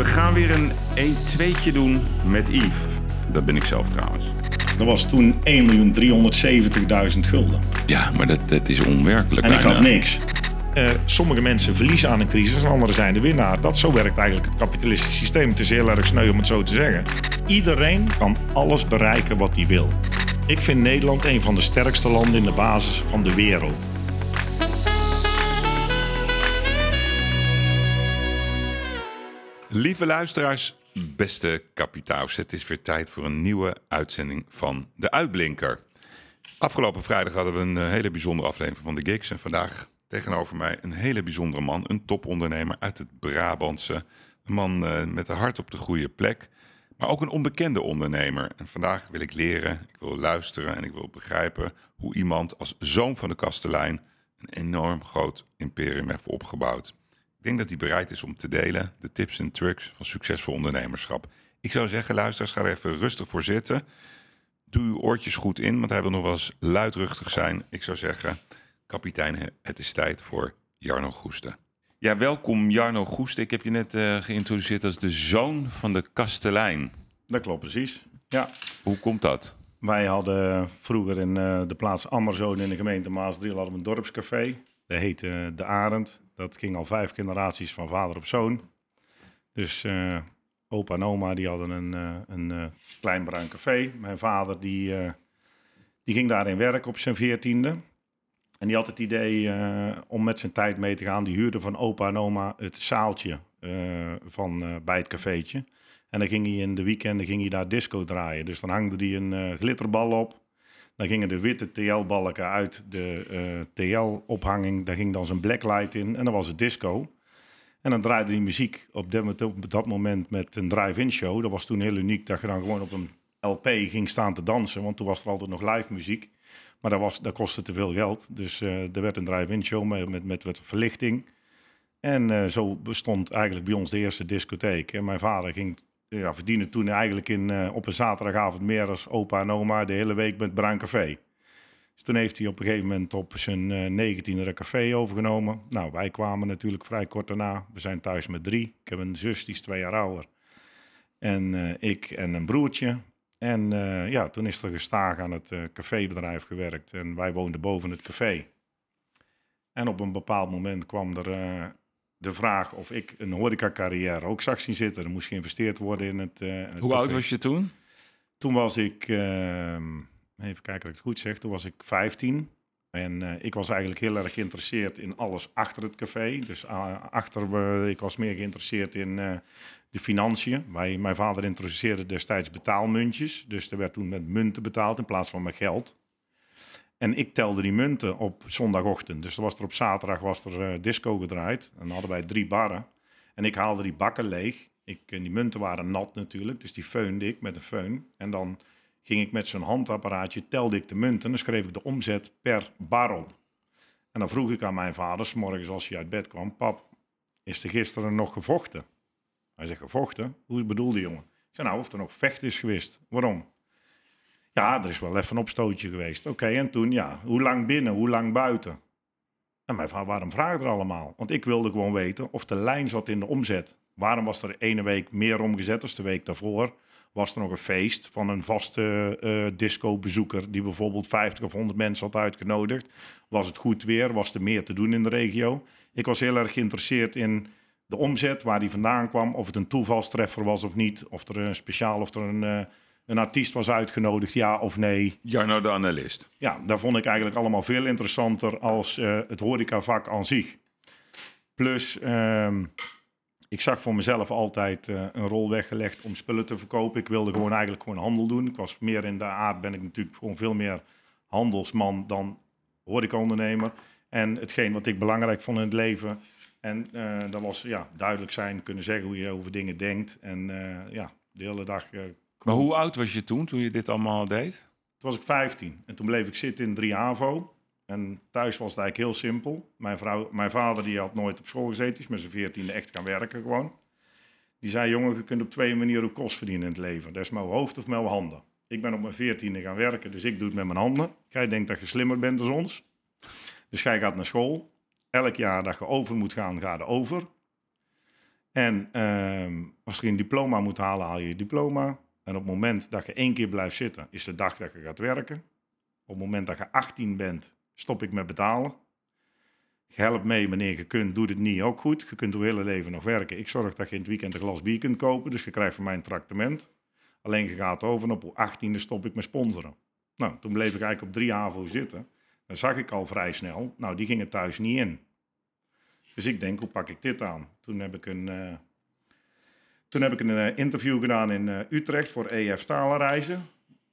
We gaan weer een 1-2'tje doen met Yves. Dat ben ik zelf trouwens. Dat was toen 1.370.000 gulden. Ja, maar dat, dat is onwerkelijk. En ik bijna. had niks. Eh, sommige mensen verliezen aan een crisis en anderen zijn de winnaar. Dat zo werkt eigenlijk het kapitalistische systeem. Het is heel erg sneu om het zo te zeggen. Iedereen kan alles bereiken wat hij wil. Ik vind Nederland een van de sterkste landen in de basis van de wereld. Lieve luisteraars, beste kapitaals, het is weer tijd voor een nieuwe uitzending van De Uitblinker. Afgelopen vrijdag hadden we een eh, hele bijzondere aflevering van de Gigs. En vandaag tegenover mij een hele bijzondere man, een topondernemer uit het Brabantse. Een man eh, met een hart op de goede plek, maar ook een onbekende ondernemer. En vandaag wil ik leren, ik wil luisteren en ik wil begrijpen hoe iemand als zoon van de kastelein een enorm groot imperium heeft opgebouwd. Ik denk dat hij bereid is om te delen de tips en tricks van succesvol ondernemerschap. Ik zou zeggen, luisteraars, ga er even rustig voor zitten. Doe uw oortjes goed in, want hij wil nog wel eens luidruchtig zijn. Ik zou zeggen, kapitein, het is tijd voor Jarno Goeste. Ja, welkom Jarno Goeste. Ik heb je net eh, geïntroduceerd als de zoon van de kastelein. Dat klopt precies. Ja. Hoe komt dat? Wij hadden vroeger in eh, de plaats Ammerzoon in de gemeente Maasdriel hadden we een dorpscafé. Dat heette eh, De Arend. Dat ging al vijf generaties van vader op zoon. Dus eh, opa en oma die hadden een, eh, een eh, klein bruin café. Mijn vader die, die ging daarin werken op zijn veertiende. En die had het idee om met zijn tijd mee te gaan. Die huurde van opa en oma het zaaltje van, bij het cafeetje. En dan ging hij in de weekenden ging hij daar disco draaien. Dus dan hangde hij een glitterbal op. Dan gingen de witte TL-balken uit de eh, TL-ophanging. Daar ging dan zijn blacklight in en dan was het disco. En dan draaide hij muziek op dat, moment met een drive-in show. Dat was toen heel uniek dat je dan gewoon op een LP ging staan te dansen. Want toen was er altijd nog live muziek. Maar dat, was, dat kostte te veel geld. Dus eh, er werd een drive-in show met, met, met verlichting. En eh, zo bestond eigenlijk bij ons de eerste discotheek. En mijn vader ging ja, verdiende toen eigenlijk in, eh, op een zaterdagavond meer als opa en oma de hele week met Bruin Café. Dus toen heeft hij op een gegeven moment op zijn eh, negentiende een café overgenomen. Nou, wij kwamen natuurlijk vrij kort daarna. We zijn thuis met drie. Ik heb een zus, die is twee jaar ouder. En eh, ik en een broertje. En ja, toen is er gestaag aan het eh, cafébedrijf gewerkt. En wij woonden boven het café. En op een bepaald moment kwam er de vraag of ik een horecacarrière ook zag zien zitten. Er moest geïnvesteerd worden in het, eh, het Hoe oud was je toen? Toen was ik, ehm, even kijken dat ik het goed zeg, toen was ik 15. En eh, ik was eigenlijk heel erg geïnteresseerd in alles achter het café. Dus ah, achter, ik was meer geïnteresseerd in eh, de financiën. Wij, mijn vader introduceerde destijds betaalmuntjes. Dus er werd toen met munten betaald in plaats van met geld. En ik telde die munten op zondagochtend. Dus was er op zaterdag was er eh, disco gedraaid. En dan hadden wij drie barren. En ik haalde die bakken leeg. Ik, en die munten waren nat natuurlijk, dus die feunde ik met een feun. En dan ging ik met zo'n handapparaatje, telde ik de munten en dan schreef ik de omzet per bar op. En dan vroeg ik aan mijn vader, 's morgens als hij uit bed kwam, pap, is er gisteren nog gevochten? Hij zegt, gevochten? Hoe bedoelde jongen? Ik zei, nou, of er nog vecht is geweest. Waarom? Ja, er is wel even een opstootje geweest. Oké, en toen, ja, hoe lang binnen, hoe lang buiten? En mijn vader, waarom vragen er allemaal? Want ik wilde gewoon weten of de lijn zat in de omzet. Waarom was er ene week meer omgezet dan de week daarvoor? Was er nog een feest van een vaste eh disco-bezoeker die bijvoorbeeld 50 of 100 mensen had uitgenodigd? Was het goed weer? Was er meer te doen in de regio? Ik was heel erg geïnteresseerd in de omzet, waar die vandaan kwam, of het een toevalstreffer was of niet, of er een speciaal, of er een, eh, een artiest was uitgenodigd, ja of nee. Jarno de analist. Ja, daar vond ik eigenlijk allemaal veel interessanter als eh, het horecavak aan zich. Plus, ehm, ik zag voor mezelf altijd eh, een rol weggelegd om spullen te verkopen. Ik wilde gewoon eigenlijk gewoon handel doen. Ik was meer in de aard, ben ik natuurlijk gewoon veel meer handelsman dan horecaondernemer. En hetgeen wat ik belangrijk vond in het leven, en eh, dat was ja, duidelijk zijn, kunnen zeggen hoe je over dingen denkt. En ja, de hele dag Maar hoe oud was je toen, toen je dit allemaal deed? toen was ik 15 en toen bleef ik zitten in 3 HAVO. En thuis was het eigenlijk heel simpel. Mijn, vrouw, mijn vader die had nooit op school gezeten, is met zijn veertiende echt gaan werken gewoon. Die zei, jongen, je kunt op twee manieren ook kost verdienen in het leven. Dat is met je hoofd of met je handen. Ik ben op mijn veertiende gaan werken, dus ik doe het met mijn handen. Jij denkt dat je slimmer bent dan ons. Dus jij gaat naar school. Elk jaar dat je over moet gaan, ga je over. En ehm, als je een diploma moet halen, haal je je diploma. En op het moment dat je één keer blijft zitten, is de dag dat je gaat werken. Op het moment dat je 18 bent, stop ik met betalen. Help mee wanneer je kunt, doe het niet ook goed. Je kunt je hele leven nog werken. Ik zorg dat je in het weekend een glas bier kunt kopen, dus je krijgt van mij een tractement. Alleen je gaat over en op 18e stop ik met sponsoren. Nou, toen bleef ik eigenlijk op drie HAVO zitten. Dan zag ik al vrij snel, nou die gingen thuis niet in. Dus ik denk, hoe pak ik dit aan? Toen heb ik een, uh, toen heb ik een uh, interview gedaan in uh, Utrecht voor EF Talenreizen.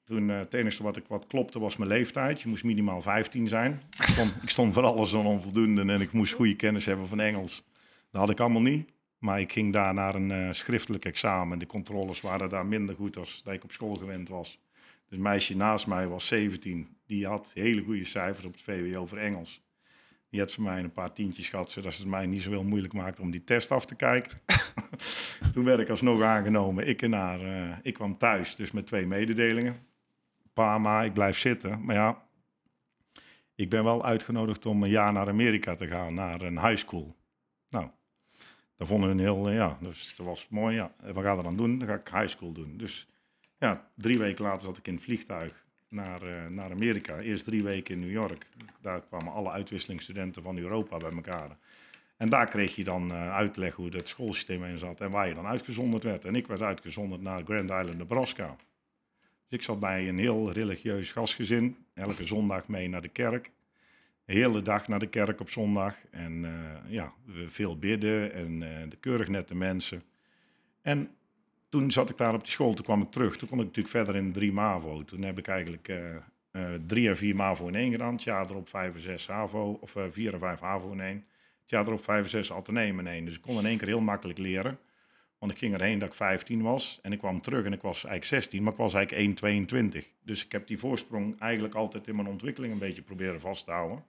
Toen het enige wat, ik, wat klopte was mijn leeftijd. Je moest minimaal 15 zijn. Ik stond, ik stond voor alles een onvoldoende en ik moest goede kennis hebben van Engels. Dat had ik allemaal niet. Maar ik ging daar naar een schriftelijk examen. De controles waren daar minder goed als dat ik op school gewend was. Dus meisje naast mij was 17. Die had hele goede cijfers op het VWO voor Engels. Die had voor mij een paar tientjes gehad, zodat het mij niet zo heel moeilijk maakte om die test af te kijken. Toen werd ik alsnog aangenomen. Ik, naar, uh, ik kwam thuis, dus met twee mededelingen. Pa, ma, ik blijf zitten. Maar ja, ik ben wel uitgenodigd om een jaar naar Amerika te gaan, naar een high school. Nou, dat vonden hun heel, ja, dus dat was mooi. Ja, wat gaan we dan doen? Dan ga ik high school doen. Dus ja, drie weken later zat ik in het vliegtuig naar, uh, naar Amerika. Eerst drie weken in New York. Daar kwamen alle uitwisselingsstudenten van Europa bij elkaar. En daar kreeg je dan uh, uitleg hoe het schoolsysteem in zat en waar je dan uitgezonderd werd. En ik werd uitgezonderd naar Grand Island, Nebraska. Dus ik zat bij een heel religieus gastgezin, elke zondag mee naar de kerk. De hele dag naar de kerk op zondag. En uh, ja, veel bidden en de keurig nette mensen. En toen zat ik daar op die school, toen kwam ik terug. Toen kon ik natuurlijk verder in drie MAVO. Toen heb ik eigenlijk uh, drie en vier MAVO in één gedaan. Het jaar erop vijf en zes HAVO, of uh, vier en vijf HAVO in één. Het jaar erop vijf en zes Atheneum in één. Dus ik kon in één keer heel makkelijk leren. Want ik ging erheen dat ik 15 was en ik kwam terug en ik was eigenlijk 16, maar ik was eigenlijk 1,22. Dus ik heb die voorsprong eigenlijk altijd in mijn ontwikkeling een beetje proberen vast te houden.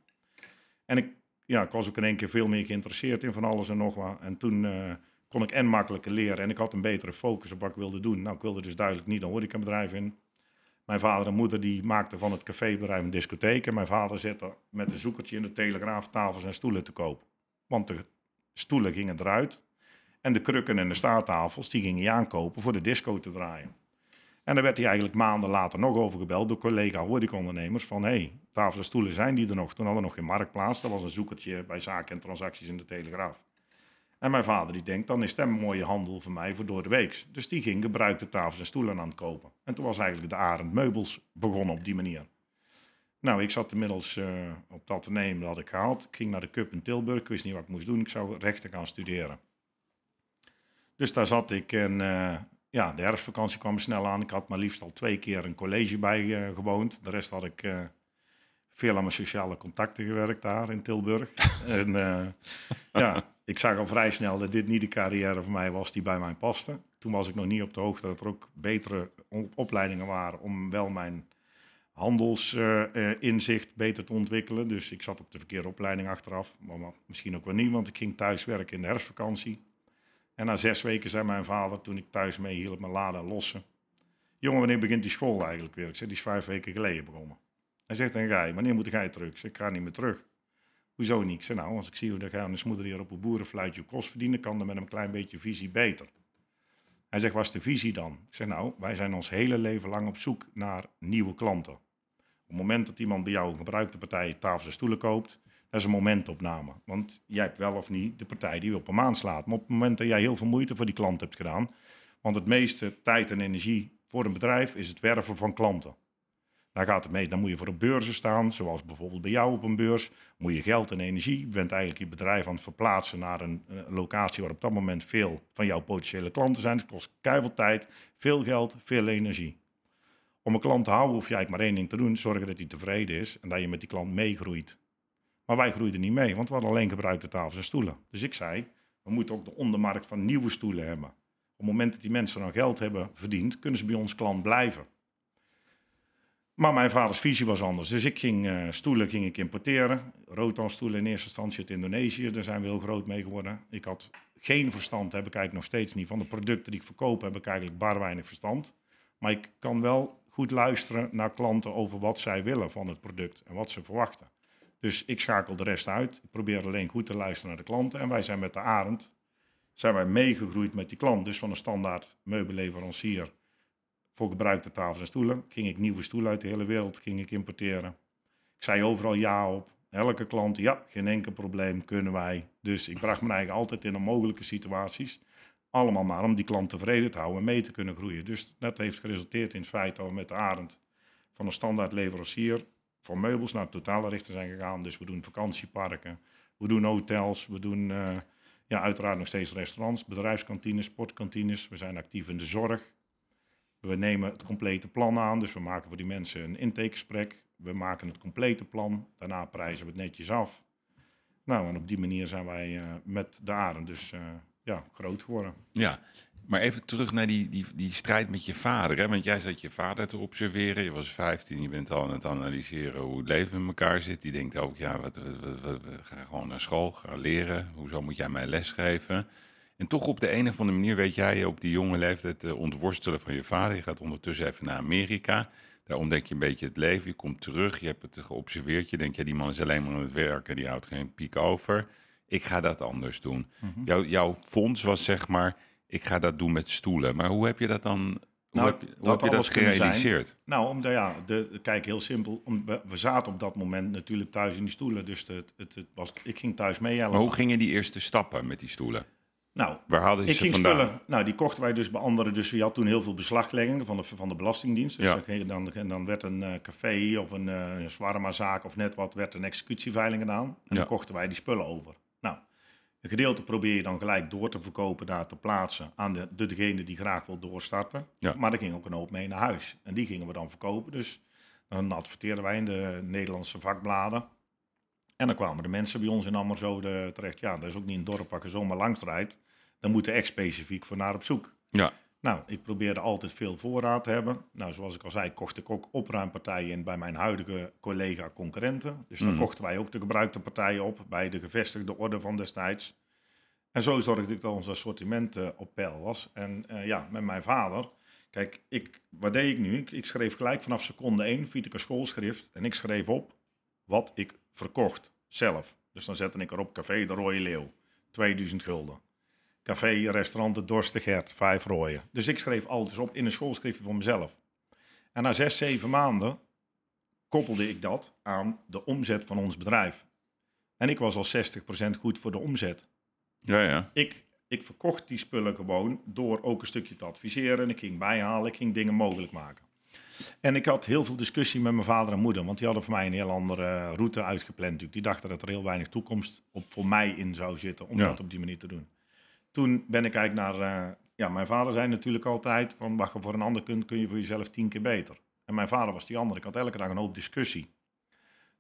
En ik, ja, ik was ook in één keer veel meer geïnteresseerd in van alles en nog wat. En toen kon ik en makkelijker leren en ik had een betere focus op wat ik wilde doen. Nou, ik wilde dus duidelijk niet een horecabedrijf in. Mijn vader en moeder die maakten van het cafébedrijf een discotheek. En mijn vader zette met een zoekertje in de telegraaf tafels en stoelen te koop. Want de stoelen gingen eruit. En de krukken en de staattafels die ging hij aankopen voor de disco te draaien. En daar werd hij eigenlijk maanden later nog over gebeld door collega horecaondernemers van... hé, hey, tafels en stoelen zijn die er nog? Toen hadden we nog geen marktplaats. Dat was een zoekertje bij zaken en transacties in de Telegraaf. En mijn vader die denkt, dan is dat een mooie handel voor mij voor door de week. Dus die ging gebruikte tafels en stoelen aan het kopen. En toen was eigenlijk de Arend Meubels begonnen op die manier. Nou, ik zat inmiddels uh, op dat nemen, dat had ik gehaald. Ik ging naar de Cup in Tilburg, ik wist niet wat ik moest doen. Ik zou rechten gaan studeren. Dus daar zat ik en uh, ja, de herfstvakantie kwam snel aan. Ik had maar liefst al twee keer een college bij uh, gewoond. De rest had ik veel aan mijn sociale contacten gewerkt daar in Tilburg. en ja, ik zag al vrij snel dat dit niet de carrière voor mij was die bij mij paste. Toen was ik nog niet op de hoogte dat er ook betere opleidingen waren om wel mijn handelsinzicht uh, uh, beter te ontwikkelen. Dus ik zat op de verkeerde opleiding achteraf. Maar misschien ook wel niet, want ik ging thuis werken in de herfstvakantie. En na zes weken zei mijn vader, toen ik thuis mee hielp mijn laden lossen. Jongen, wanneer begint die school eigenlijk weer? Ik zei, die is vijf weken geleden begonnen. Hij zegt, en ga wanneer moet jij terug? Ik zeg, ik ga niet meer terug. Hoezo niet? Ik nou, als ik zie hoe de gaan moeder hier op een boerenfluitje kost verdienen, kan er met een klein beetje visie beter. Hij zegt, wat is de visie dan? Ik zeg, nou, wij zijn ons hele leven lang op zoek naar nieuwe klanten. Op het moment dat iemand bij jou een gebruikte partij tafels en stoelen koopt, dat is een momentopname. Want jij hebt wel of niet de partij die je op een maand slaat. Maar op het moment dat jij heel veel moeite voor die klant hebt gedaan, want het meeste tijd en energie voor een bedrijf is het werven van klanten. Daar gaat het mee. Dan moet je voor de beurzen staan, zoals bijvoorbeeld bij jou op een beurs. Moet je geld en energie. Je bent eigenlijk je bedrijf aan het verplaatsen naar een, een locatie waar op dat moment veel van jouw potentiële klanten zijn. Het kost keihard tijd, veel geld, veel energie. Om een klant te houden hoef je eigenlijk maar één ding te doen: zorgen dat hij tevreden is en dat je met die klant meegroeit. Maar wij groeiden niet mee, want we hadden alleen gebruikte tafels en stoelen. Dus ik zei: we moeten ook de ondermarkt van nieuwe stoelen hebben. Op het moment dat die mensen dan geld hebben verdiend, kunnen ze bij ons klant blijven. Maar mijn vaders visie was anders. Dus ik ging uh, stoelen ging ik importeren. Rotan-stoelen in eerste instantie uit Indonesië. Daar zijn we heel groot mee geworden. Ik had geen verstand, heb ik eigenlijk nog steeds niet. Van de producten die ik verkoop heb ik eigenlijk bar weinig verstand. Maar ik kan wel goed luisteren naar klanten over wat zij willen van het product en wat ze verwachten. Dus ik schakel de rest uit. Ik probeer alleen goed te luisteren naar de klanten. En wij zijn met de Arend zijn wij meegegroeid met die klant. Dus van een standaard meubelleverancier voor gebruikte tafels en stoelen, ging ik nieuwe stoelen uit de hele wereld ging ik importeren. Ik zei overal ja op. Elke klant, ja, geen enkel probleem, kunnen wij. Dus ik bracht me eigenlijk altijd in onmogelijke situaties. Allemaal maar om die klant tevreden te houden en mee te kunnen groeien. Dus dat heeft geresulteerd in het feit dat we met de Arend van een standaard leverancier voor meubels naar totale richter zijn gegaan. Dus we doen vakantieparken, we doen hotels, we doen uh, ja, uiteraard nog steeds restaurants, bedrijfskantines, sportkantines. We zijn actief in de zorg. We nemen het complete plan aan, dus we maken voor die mensen een intakegesprek. We maken het complete plan, daarna prijzen we het netjes af. Nou, en op die manier zijn wij uh, met de Arend dus uh, ja, groot geworden. Ja, maar even terug naar die, die, die strijd met je vader. Hè? Want jij zat je vader te observeren. Je was 15, je bent al aan het analyseren hoe het leven in elkaar zit. Die denkt ook, ja, wat, wat, wat, wat, ga gewoon naar school, ga leren. Hoezo moet jij mij lesgeven? En toch op de een of andere manier weet jij op die jonge leeftijd te ontworstelen van je vader. Je gaat ondertussen even naar Amerika. Daar ontdek je een beetje het leven. Je komt terug, je hebt het geobserveerd. Je denkt, ja, die man is alleen maar aan het werken. Die houdt geen piek over. Ik ga dat anders doen. Mm jouw fonds was zeg maar ik ga dat doen met stoelen. Maar hoe heb je dat dan hoe nou, heb, je, hoe heb je dat gerealiseerd? Nou, omdat ja, de, kijk, heel simpel. Om, we, zaten op dat moment natuurlijk thuis in die stoelen. Dus het, het, het was, ik ging thuis mee Maar hoe gingen die eerste stappen met die stoelen? Nou, Waar hadden ik ze ging vandaan? Spullen, nou, die kochten wij dus bij anderen. Dus we had toen heel veel beslagleggingen van de, van de Belastingdienst. Dus ja. dan, dan werd een uh, café of een, uh, een zwarma-zaak of net wat, werd een executieveiling gedaan. En ja. dan kochten wij die spullen over. Nou, een gedeelte probeer je dan gelijk door te verkopen, daar te plaatsen aan de, de degene die graag wil doorstarten. Ja. Maar er ging ook een hoop mee naar huis. En die gingen we dan verkopen. Dus dan adverteerden wij in de Nederlandse vakbladen. En dan kwamen de mensen bij ons in Ammerzode terecht. Ja, dat is ook niet een dorp waar je zomaar langs rijdt. Dan moet er echt specifiek voor naar op zoek. Ja. Nou, ik probeerde altijd veel voorraad te hebben. Nou, zoals ik al zei, kocht ik ook opruimpartijen in bij mijn huidige collega-concurrenten. Dus dan Mm. kochten wij ook de gebruikte partijen op bij de gevestigde orde van destijds. En zo zorgde ik dat ons assortiment eh, op peil was. En eh, ja, met mijn vader, kijk, ik, wat deed ik nu? Ik, ik schreef gelijk vanaf seconde 1, via een schoolschrift. En ik schreef op wat ik verkocht zelf. Dus dan zette ik erop Café de Rode Leeuw, 2000 gulden. Café, restaurant De Dorste Gert, vijf rooien. Dus ik schreef alles op in een schoolschriftje voor mezelf. En na zes, zeven maanden koppelde ik dat aan de omzet van ons bedrijf. En ik was al 60% goed voor de omzet. Ja, ja. Ik, ik verkocht die spullen gewoon door ook een stukje te adviseren. Ik ging bijhalen, ik ging dingen mogelijk maken. En ik had heel veel discussie met mijn vader en moeder, want die hadden voor mij een heel andere route uitgepland. Natuurlijk. Die dachten dat er heel weinig toekomst op voor mij in zou zitten om Ja. dat op die manier te doen. Toen ben ik eigenlijk naar, eh, ja, mijn vader zei natuurlijk altijd van wat je voor een ander kunt, kun je voor jezelf tien keer beter. En mijn vader was die andere. Ik had elke dag een hoop discussie.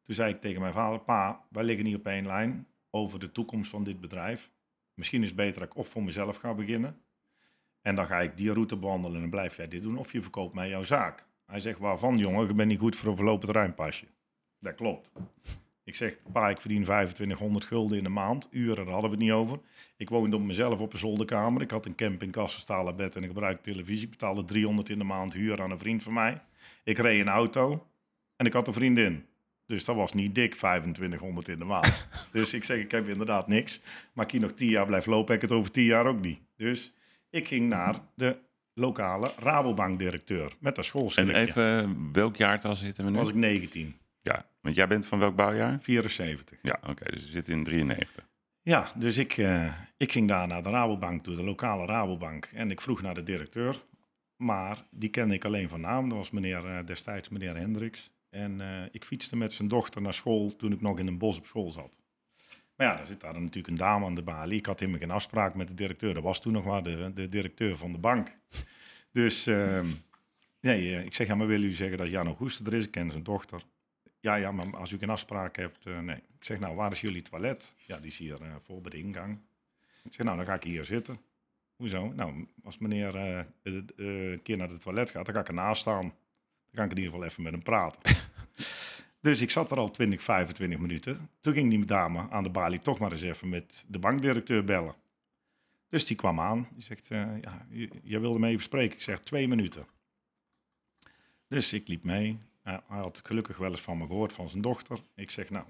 Toen zei ik tegen mijn vader, pa, wij liggen niet op één lijn over de toekomst van dit bedrijf. Misschien is het beter dat ik of voor mezelf ga beginnen. En dan ga ik die route bewandelen en blijf jij dit doen. Of je verkoopt mij jouw zaak. Hij zegt, waarvan jongen? Ik ben niet goed voor een verlopen terreinpasje. Dat klopt. Ik zeg, pa, ik verdien 2500 gulden in de maand. Uren, daar hadden we het niet over. Ik woonde op mezelf op een zolderkamer. Ik had een campingkast, een stalen bed en ik gebruikte televisie. Ik betaalde 300 in de maand huur aan een vriend van mij. Ik reed een auto en ik had een vriendin. Dus dat was niet dik 2500 in de maand. dus ik zeg, ik heb inderdaad niks. Maar ik hier nog 10 jaar blijf lopen, heb ik het over 10 jaar ook niet. Dus ik ging naar de lokale Rabobank-directeur met een En schoolschriftje. even, welk jaartal zitten we nu? was ik 19, Ja, want jij bent van welk bouwjaar? 74. Ja, oké, dus we zitten in 93. Ja, dus ik, eh, ik ging daar naar de Rabobank toe, de lokale Rabobank. En ik vroeg naar de directeur. Maar die kende ik alleen van naam. Dat was meneer, eh, destijds meneer Hendricks. En eh, ik fietste met zijn dochter naar school toen ik nog in een bos op school zat. Maar ja, daar zit daar natuurlijk een dame aan de balie. Ik had helemaal geen afspraak met de directeur. Dat was toen nog maar de, de directeur van de bank. Dus ehm, nee, ik zeg, ja, maar wil u zeggen dat Jan Auguste er is? Ik ken zijn dochter. Ja, ja, maar als u geen afspraak hebt, eh, nee. Ik zeg, nou, waar is jullie toilet? Ja, die is hier eh, voor bij de ingang. Ik zeg, nou, dan ga ik hier zitten. Hoezo? Nou, als meneer eh, een keer naar het toilet gaat, dan ga ik ernaast staan. Dan kan ik in ieder geval even met hem praten. dus ik zat er al 20, 25 minuten. Toen ging die dame aan de balie toch maar eens even met de bankdirecteur bellen. Dus die kwam aan. Die zegt, ja, jij wilde me even spreken. Ik zeg, twee minuten. Dus ik liep mee. Hij had gelukkig wel eens van me gehoord, van zijn dochter. Ik zeg, nou,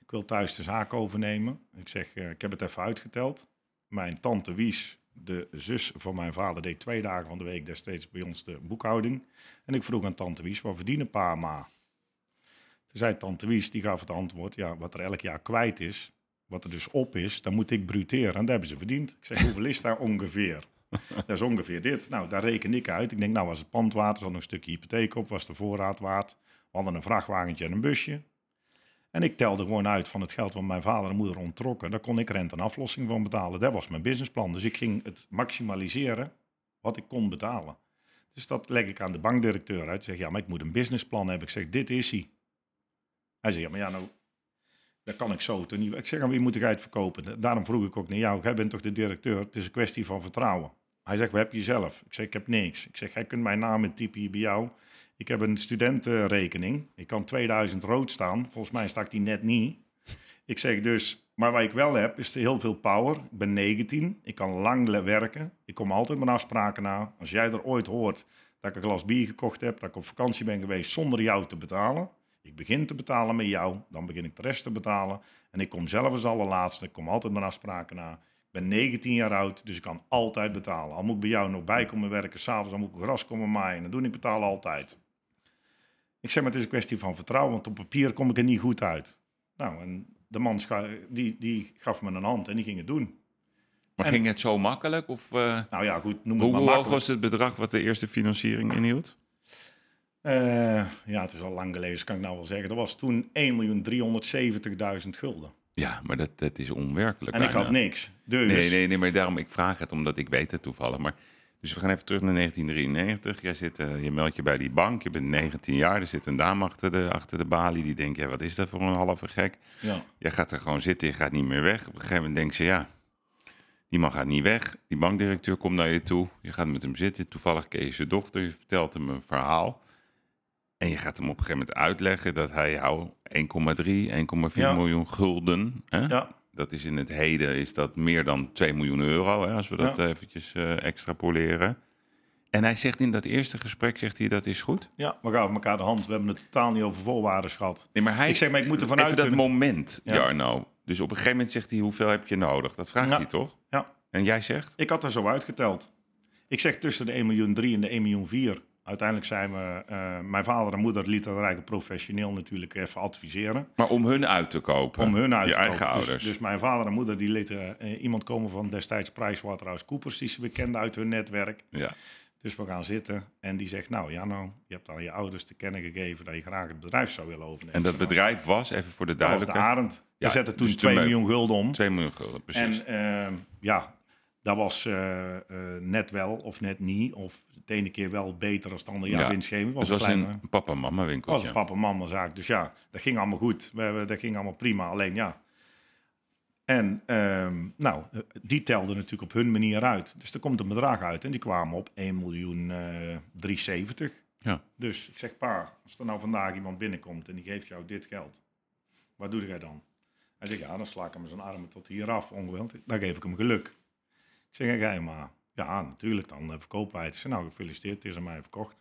ik wil thuis de zaak overnemen. Ik zeg, eh, ik heb het even uitgeteld. mijn tante Wies, de zus van mijn vader, deed twee dagen van de week destijds bij ons de boekhouding. En ik vroeg aan tante Wies, wat verdienen pa en ma? Toen zei tante Wies, die gaf het antwoord, ja, wat er elk jaar kwijt is, wat er dus op is, dan moet ik bruteren. En dat hebben ze verdiend. Ik zeg, hoeveel is daar ongeveer? Dat is ongeveer dit. Nou, daar reken ik uit. Ik denk, nou was het pand waard, zat nog een stukje hypotheek op, was de voorraad waard. We hadden een vrachtwagentje en een busje. En ik telde gewoon uit van het geld wat mijn vader en moeder onttrokken. Daar kon ik rente en aflossing van betalen. Dat was mijn businessplan. Dus ik ging het maximaliseren wat ik kon betalen. Dus dat leg ik aan de bankdirecteur uit. Ik zeg, ja, maar ik moet een businessplan hebben. Ik zeg, dit is hij. Hij zegt, ja, maar ja, nou, dat kan ik zo toch niet. Ik zeg, aan wie moet ik het verkopen? Daarom vroeg ik ook naar jou. Jij bent toch de directeur? Het is een kwestie van vertrouwen. Hij zegt, wat heb je zelf? Ik zeg, ik heb niks. Ik zeg, jij kunt mijn naam intypen hier bij jou. Ik heb een studentenrekening. Ik kan 2000 rood staan. Volgens mij sta die net niet. Ik zeg dus, maar wat ik wel heb, is heel veel power. Ik ben 19. Ik kan lang werken. Ik kom altijd mijn afspraken na. Als jij er ooit hoort dat ik een glas bier gekocht heb, dat ik op vakantie ben geweest zonder jou te betalen. Ik begin te betalen met jou, dan begin ik de rest te betalen. En ik kom zelf als allerlaatste. Ik kom altijd mijn afspraken na. Ik ben 19 jaar oud, dus ik kan altijd betalen. Al moet ik bij jou nog bij komen werken, s'avonds dan moet ik gras komen maaien. Dat doe ik betalen altijd. Ik zeg maar, het is een kwestie van vertrouwen, want op papier kom ik er niet goed uit. Nou, en de man die, die gaf me een hand en die ging het doen. Maar En- ging het zo makkelijk? Of, eh, Nou ja, goed, noem het hoe maar hoe hoog makkelijk. was het bedrag wat de eerste financiering inhield? Eh, ja, het is al lang geleden, dus kan ik nou wel zeggen. Dat was toen 1.370.000 gulden. Ja, maar dat, dat is onwerkelijk. En ik had niks. Dus, Nee, nee, nee, maar daarom, ik vraag het omdat ik weet het toevallig. Maar, dus we gaan even terug naar 1993. Jij zit, eh, je meldt je bij die bank, je bent 19 jaar, er zit een dame achter de, achter de balie die denkt, ja, wat is dat voor een halve gek? Ja. Jij gaat er gewoon zitten, je gaat niet meer weg. Op een gegeven moment denkt ze, ja, die man gaat niet weg. Die bankdirecteur komt naar je toe, je gaat met hem zitten. Toevallig ken je zijn dochter, je vertelt hem een verhaal. En je gaat hem op een gegeven moment uitleggen dat hij jou 1,3, 1,4 Ja. miljoen gulden... Hè? ja, Dat is in het heden is dat meer dan 2 miljoen euro, hè, als we dat Ja. eventjes eh, extrapoleren. En hij zegt in dat eerste gesprek, zegt hij, dat is goed. ja, we gaven elkaar de hand. We hebben het totaal niet over voorwaarden gehad. Nee, maar hij, Ik zeg, maar ik moet ervan even uit dat kunnen- moment, Ja. Jarno. Dus op een gegeven moment zegt hij, hoeveel heb je nodig? Dat vraagt Ja. hij toch? Ja, En jij zegt? ik had er zo uitgeteld. Ik zeg tussen de 1 miljoen 3 en de 1 miljoen 4. Uiteindelijk zijn we, eh, mijn vader en moeder eigenlijk professioneel natuurlijk even adviseren. Maar om hun uit te kopen. Om hun uit je te eigen kopen. Dus- ouders. Dus, mijn vader en moeder die lieten eh, iemand komen van destijds PricewaterhouseCoopers, die ze bekenden uit hun netwerk. ja. Dus we gaan zitten en die zegt, nou ja, nou, je hebt aan je ouders te kennen gegeven dat je graag het bedrijf zou willen overnemen. En dat bedrijf was, even voor de dat was de duidelijkheid, Arend. Ja, We zetten toen dus de 2 meuk- miljoen gulden om. 2 miljoen gulden, precies. En ehm, ja, dat was eh, eh, net wel of net niet. Of de ene keer wel beter als de andere jaar Ja. winstgeving. het Was was een een papa-mama was winkeltje. een papa-mama zaak. Dus ja, dat ging allemaal goed. We, dat ging allemaal prima. Alleen ja. En ehm, nou, die telden natuurlijk op hun manier uit. Dus er komt een bedrag uit. En die kwamen op 1 miljoen eh 370. Ja. Dus ik zeg, pa, als er nou vandaag iemand binnenkomt en die geeft jou dit geld, wat doe jij dan? Hij zegt, ja, dan sla ik hem zijn armen tot hier af, ongewild. Dan geef ik hem geluk. Ik zeg, ja, jij maar. Ja, natuurlijk, dan eh, verkopen wij het. Ik nou, gefeliciteerd, het is aan mij verkocht.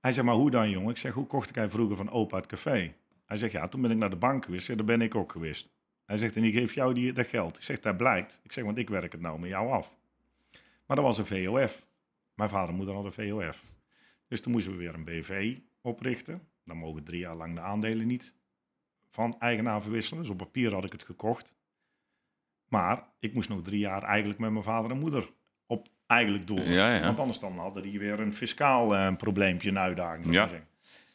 Hij zegt, maar hoe dan, jongen? Ik zeg, hoe kocht ik hij vroeger van opa het café? Hij zegt, ja, toen ben ik naar de bank geweest. Zeg, daar ben ik ook geweest. Hij zegt, en die geeft jou die, dat geld. Ik zeg, dat blijkt. Ik zeg, want ik werk het nou met jou af. Maar dat was een VOF. Mijn vader en moeder hadden een VOF. Dus toen moesten we weer een BV oprichten. Dan mogen drie jaar lang de aandelen niet van eigenaar verwisselen. Dus op papier had ik het gekocht. Maar ik moest nog drie jaar eigenlijk met mijn vader en moeder op eigenlijk door. Ja, ja. Want anders dan hadden die weer een fiscaal eh, probleempje, een uitdaging. Ja.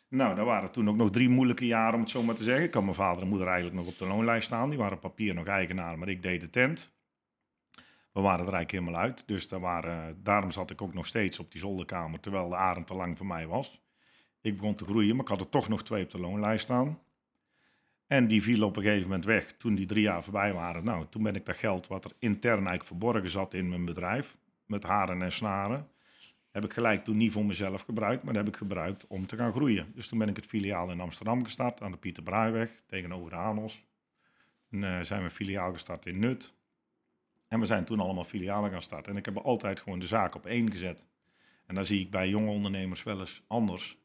Nou, daar waren toen ook nog drie moeilijke jaren, om het zo maar te zeggen. Ik had mijn vader en moeder eigenlijk nog op de loonlijst staan. Die waren papier nog eigenaar, maar ik deed de tent. We waren er eigenlijk helemaal uit. Dus daar waren, daarom zat ik ook nog steeds op die zolderkamer, terwijl de arend te lang voor mij was. Ik begon te groeien, maar ik had er toch nog twee op de loonlijst staan. En die vielen op een gegeven moment weg toen die drie jaar voorbij waren. Nou, toen ben ik dat geld wat er intern eigenlijk verborgen zat in mijn bedrijf, met haren en snaren, heb ik gelijk toen niet voor mezelf gebruikt, maar dat heb ik gebruikt om te gaan groeien. Dus toen ben ik het filiaal in Amsterdam gestart, aan de Pieter Braaiweg, tegenover de Hanos. En eh, zijn we filiaal gestart in Nut. En we zijn toen allemaal filialen gaan starten. En ik heb altijd gewoon de zaak op één gezet. En dan zie ik bij jonge ondernemers wel eens anders.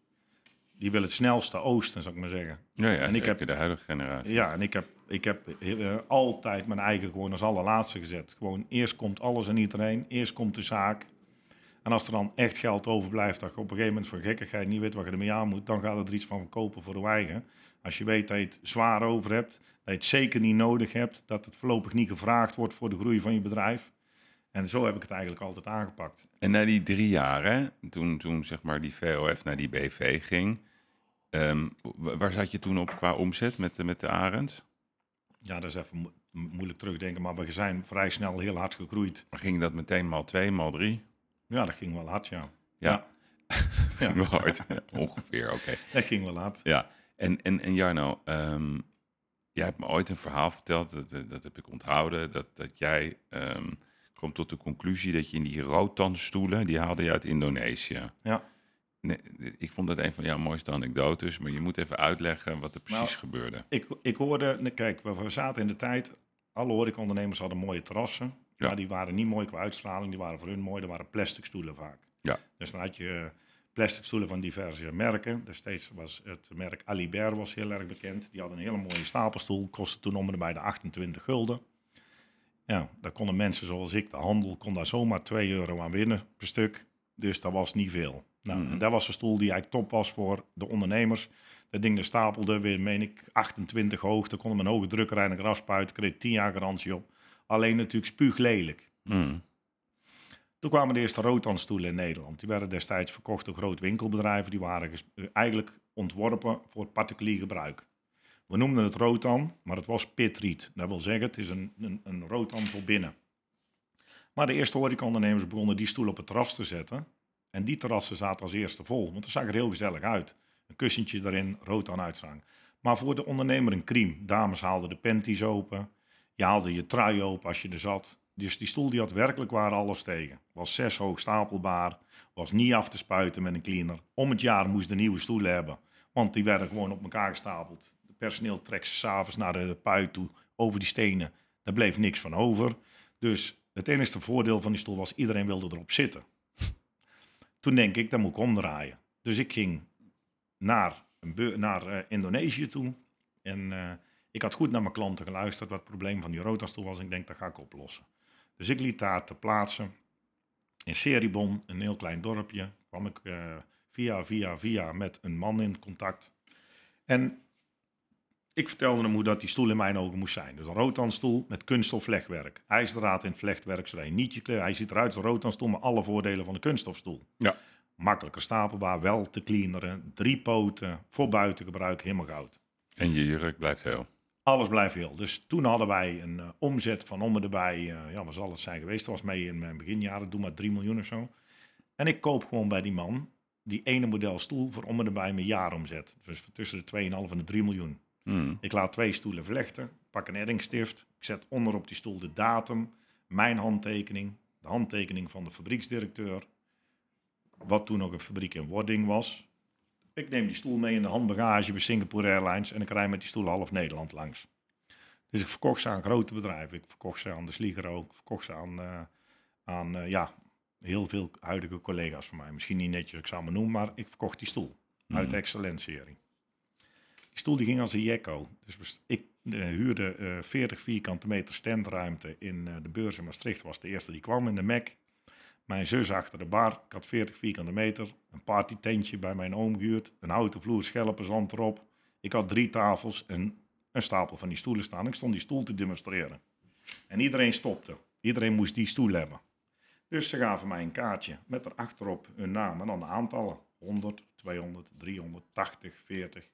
Die willen het snelste oosten, zou ik maar zeggen. Ja, ja En ik heb- de huidige generatie. Ja, en ik heb ik heb eh, altijd mijn eigen gewoon als allerlaatste gezet. Gewoon eerst komt alles en iedereen, eerst komt de zaak. En als er dan echt geld overblijft, dat je op een gegeven moment van gekkigheid niet weet wat je ermee aan moet, dan gaat er iets van kopen voor de eigen. Als je weet dat je het zwaar over hebt, dat je het zeker niet nodig hebt, dat het voorlopig niet gevraagd wordt voor de groei van je bedrijf. En zo heb ik het eigenlijk altijd aangepakt. En na die drie jaar, hè, toen, toen zeg maar die VOF naar die BV ging, ehm, wa- waar zat je toen op qua omzet met, de- met de Arend? Ja, dat is even mo- moeilijk terugdenken, maar we zijn vrij snel heel hard gegroeid. Maar ging dat meteen maal twee, maal drie? Ja, dat ging wel hard, ja. Ja, Ja. Wel hard. Ongeveer, oké. Dat ging wel hard. Ja, en, en, en Jarno, ehm, jij hebt me ooit een verhaal verteld, dat, dat, heb ik onthouden, dat, dat jij ehm kwam tot de conclusie dat je in die rotanstoelen, die haalde je uit Indonesië. Ja. Nee, ik vond dat een van jouw mooiste anekdotes, maar je moet even uitleggen wat er precies Nou, gebeurde. Ik, ik hoorde, kijk, we, zaten in de tijd, alle horecaondernemers hadden mooie terrassen. Ja. Maar die waren niet mooi qua uitstraling, die waren voor hun mooi, dat waren plastic stoelen vaak. Ja. Dus dan had je eh, plastic stoelen van diverse merken. Destijds was het merk Alibert was heel erg bekend. Die hadden een hele mooie stapelstoel, kostte toen om en bij de 28 gulden. Ja, daar konden mensen zoals ik, de handel, kon daar zomaar 2 euro aan winnen per stuk. Dus dat was niet veel. Nou, Mhm. en dat was een stoel die eigenlijk top was voor de ondernemers. Dat ding dat stapelde weer, meen ik, 28 hoog. Daar kon een hoge drukkerij en een raspuit. Kreeg 10 jaar garantie op. Alleen natuurlijk spuuglelijk. Mm. Toen kwamen de eerste rotanstoelen in Nederland. Die werden destijds verkocht door grote winkelbedrijven. Die waren eh, eigenlijk ontworpen voor particulier gebruik. We noemden het rotan, maar het was pitriet. Dat wil zeggen, het is een, een, een rotan voor binnen. Maar de eerste horecaondernemers begonnen die stoel op het terras te zetten. En die terrassen zaten als eerste vol, want het zag er heel gezellig uit. Een kussentje erin, rotan uitzang. Maar voor de ondernemer een crime. Dames haalden de panties open. Je haalde je trui open als je er zat. Dus die stoel die had werkelijk waar alles tegen. Was zes hoog stapelbaar. Was niet af te spuiten met een cleaner. Om het jaar moest de nieuwe stoelen hebben. Want die werden gewoon op elkaar gestapeld. Het personeel trekt ze s'avonds naar de pui toe over die stenen. Daar bleef niks van over. Dus het enige voordeel van die stoel was iedereen wilde erop zitten. Toen denk ik, dat moet ik omdraaien. Dus ik ging naar, naar eh, Indonesië toe. En eh, ik had goed naar mijn klanten geluisterd wat het probleem van die rotastoel was. Ik denk, dat ga ik oplossen. Dus ik liet daar te plaatsen. In Seribon, een heel klein dorpje, kwam ik eh, via, via, via met een man in contact. En ik vertelde hem hoe dat die stoel in mijn ogen moest zijn. Dus een rotanstoel met kunststof vlechtwerk. IJzerdraad in het vlechtwerk, zodat je niet je kleur... Hij ziet eruit als een rotanstoel, maar alle voordelen van een kunststofstoel. Ja. Makkelijker stapelbaar, wel te cleaneren. Drie poten, voor buitengebruik, helemaal goud. En je jurk blijft heel. Alles blijft heel. Dus toen hadden wij een eh, omzet van om en erbij, eh, ja, wat zal het zijn geweest? Dat was mee in mijn beginjaren, doe maar 3 miljoen of zo. En ik koop gewoon bij die man die ene model stoel voor om en erbij mijn jaaromzet. Dus tussen de 2,5 en de 3 miljoen. Mm. Ik laat twee stoelen vlechten, pak een eddingstift, ik zet onder op die stoel de datum, mijn handtekening, de handtekening van de fabrieksdirecteur, wat toen nog een fabriek in wording was. Ik neem die stoel mee in de handbagage bij Singapore Airlines en ik rij met die stoel half Nederland langs. Dus ik verkocht ze aan grote bedrijven. Ik verkocht ze aan de Sligero, ik verkocht ze aan, eh, aan eh, ja, heel veel huidige collega's van mij. Misschien niet netjes, ik zou me noemen, maar ik verkocht die stoel uit de Excellent-serie. Die stoel die ging als een jekko. Dus ik eh, huurde eh 40 vierkante meter standruimte in eh, de beurs in Maastricht. Was de eerste die kwam in de Mac. Mijn zus achter de bar. Ik had 40 vierkante meter. Een partytentje bij mijn oom gehuurd. Een houten vloer, schelpen, zand erop. Ik had drie tafels en een stapel van die stoelen staan. Ik stond die stoel te demonstreren. En iedereen stopte. Iedereen moest die stoel hebben. Dus ze gaven mij een kaartje met erachterop hun naam en dan de aantallen. 100, 200, 380, 40.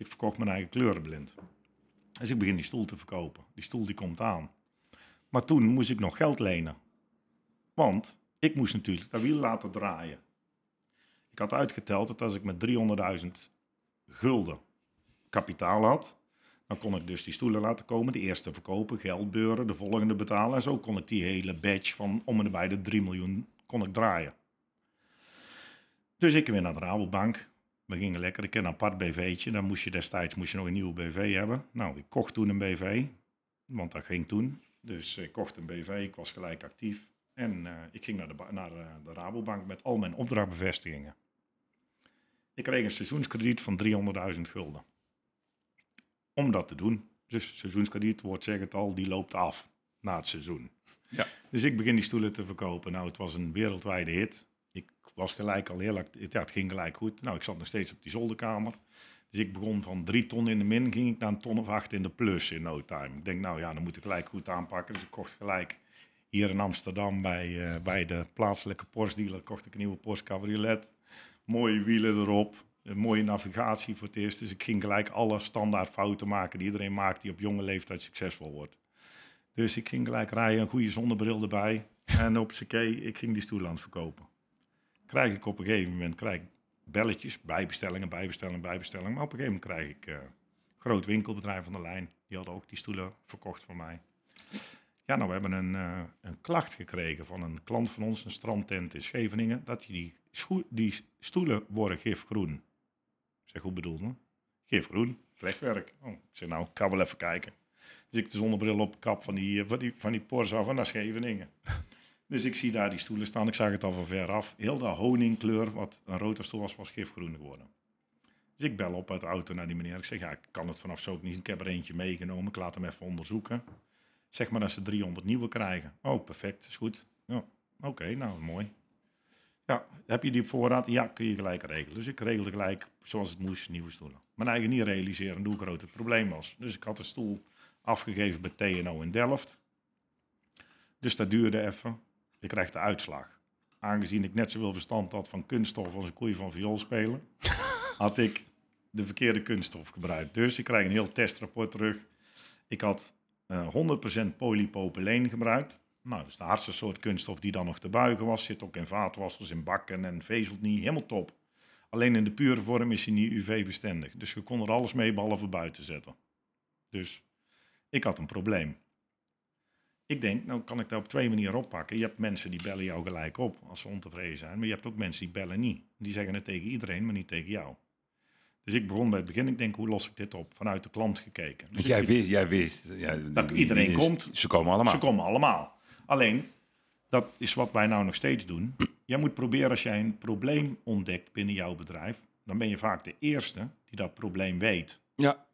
Ik verkocht mijn eigen kleurenblind. Dus ik begin die stoel te verkopen. Die stoel die komt aan. Maar toen moest ik nog geld lenen. Want ik moest natuurlijk dat wiel laten draaien. Ik had uitgeteld dat als ik met 300.000 gulden kapitaal had, dan kon ik dus die stoelen laten komen. De eerste verkopen, geld beuren, de volgende betalen. En zo kon ik die hele badge van om en nabij de 3 miljoen kon ik draaien. Dus ik weer naar de Rabobank. We gingen lekker. Ik ken een apart BV'tje. Dan moest je destijds moest je nog een nieuwe BV hebben. Nou, ik kocht toen een BV. Want dat ging toen. Dus ik kocht een BV. Ik was gelijk actief. En eh, ik ging naar, de, naar eh, de Rabobank met al mijn opdrachtbevestigingen. Ik kreeg een seizoenskrediet van 300.000 gulden. Om dat te doen. Dus seizoenskrediet, wordt zeg het al, die loopt af na het seizoen. Ja. Dus ik begin die stoelen te verkopen. Nou, het was een wereldwijde hit. Was gelijk al heel actief. Ja, het ging gelijk goed. Nou, ik zat nog steeds op die zolderkamer. Dus ik begon van drie ton in de min, ging ik naar een ton of acht in de plus in no time. Ik denk, nou ja, dan moet ik gelijk goed aanpakken. Dus ik kocht gelijk hier in Amsterdam bij, eh, bij de plaatselijke Porsche dealer kocht ik een nieuwe Porsche Cabriolet. Mooie wielen erop, een mooie navigatie voor het eerst. Dus ik ging gelijk alle standaard fouten maken die iedereen maakt die op jonge leeftijd succesvol wordt. Dus ik ging gelijk rijden, een goede zonnebril erbij. En op z'n ik ging die stoel aan het verkopen. Krijg ik op een gegeven moment krijg belletjes, bijbestellingen, bijbestellingen, bijbestellingen. Maar op een gegeven moment krijg ik een groot winkelbedrijf van de lijn. Die hadden ook die stoelen verkocht voor mij. Ja, nou, we hebben een, eh, een klacht gekregen van een klant van ons, een strandtent in Scheveningen, dat die, die stoelen worden gifgroen. Ik zeg, hoe bedoel je? Gifgroen, vlechtwerk. Oh, ik zeg, nou, ik ga wel even kijken. Dus ik de zonnebril op, kap van die, eh, van die, van die Porsche af naar Scheveningen. Dus ik zie daar die stoelen staan, ik zag het al van ver af. Heel de honingkleur, wat een rotorstoel was, was gifgroen geworden. Dus ik bel op uit de auto naar die meneer. Ik zeg, ja, ik kan het vanaf zo ook niet. Ik heb er eentje meegenomen, ik laat hem even onderzoeken. Zeg maar dat ze 300 nieuwe krijgen. Oh, perfect, is goed. Ja, oké, nou mooi. Ja, heb je die voorraad? Ja, kun je gelijk regelen. Dus ik regelde gelijk, zoals het moest, nieuwe stoelen. Mijn eigen niet realiseren hoe groot het probleem was. Dus ik had de stoel afgegeven bij TNO in Delft. Dus dat duurde even. Ik krijg de uitslag. Aangezien ik net zoveel verstand had van kunststof als een koei van viool spelen, had ik de verkeerde kunststof gebruikt. Dus ik krijg een heel testrapport terug. Ik had eh 100% polypropyleen gebruikt. Nou, dat is de hardste soort kunststof die dan nog te buigen was. Zit ook in vaatwassers, in bakken en vezelt niet. Helemaal top. Alleen in de pure vorm is hij niet UV-bestendig. Dus je kon er alles mee behalve buiten zetten. Dus ik had een probleem. Ik denk, nou kan ik dat op twee manieren oppakken. Je hebt mensen die bellen jou gelijk op als ze ontevreden zijn. Maar je hebt ook mensen die bellen niet. Die zeggen het tegen iedereen, maar niet tegen jou. Dus ik begon bij het begin. Ik denk, hoe los ik dit op? Vanuit de klant gekeken. Dus Want jij wist, jij wist ja, Dat die- iedereen die- komt. Ze komen allemaal. Ze komen allemaal. Alleen, dat is wat wij nou nog steeds doen. Jij moet proberen als jij een probleem ontdekt binnen jouw bedrijf, dan ben je vaak de eerste die dat probleem weet. Ja.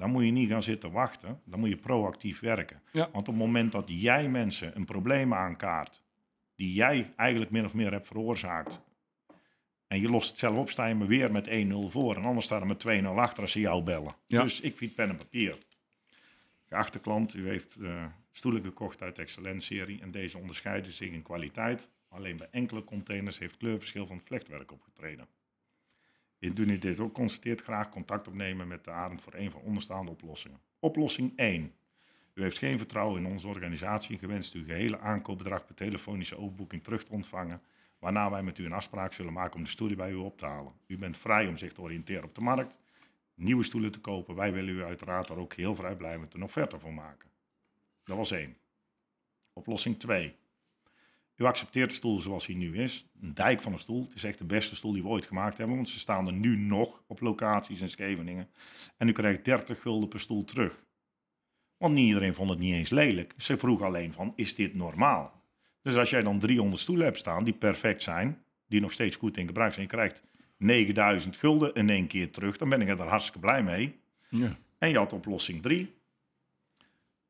Dan moet je niet gaan zitten wachten, dan moet je proactief werken. Ja. Want op het moment dat jij mensen een probleem aankaart, die jij eigenlijk min of meer hebt veroorzaakt, en je lost het zelf op, sta je maar weer met 1-0 voor. En anders staat er met 2-0 achter als ze jou bellen. Ja. Dus ik vind pen en papier. Geachte klant, u heeft eh, stoelen gekocht uit de Excellence-serie en deze onderscheiden zich in kwaliteit. Alleen bij enkele containers heeft kleurverschil van het vlechtwerk opgetreden. Indien dit ook constateert, graag contact opnemen met de Arend voor een van onderstaande oplossingen. Oplossing 1. U heeft geen vertrouwen in onze organisatie en gewenst uw gehele aankoopbedrag per telefonische overboeking terug te ontvangen, waarna wij met u een afspraak zullen maken om de stoelen bij u op te halen. U bent vrij om zich te oriënteren op de markt, nieuwe stoelen te kopen. Wij willen u uiteraard daar ook heel vrijblijvend een offerte voor maken. Dat was één. Oplossing 2. U accepteert de stoel zoals hij nu is. Een dijk van een stoel. Het is echt de beste stoel die we ooit gemaakt hebben, want ze staan er nu nog op locaties in Scheveningen. En u krijgt 30 gulden per stoel terug. Want niet iedereen vond het niet eens lelijk. Ze vroeg alleen van, is dit normaal? Dus als jij dan 300 stoelen hebt staan die perfect zijn, die nog steeds goed in gebruik zijn, je krijgt 9000 gulden in één keer terug, dan ben ik er hartstikke blij mee. Ja. En je had oplossing 3.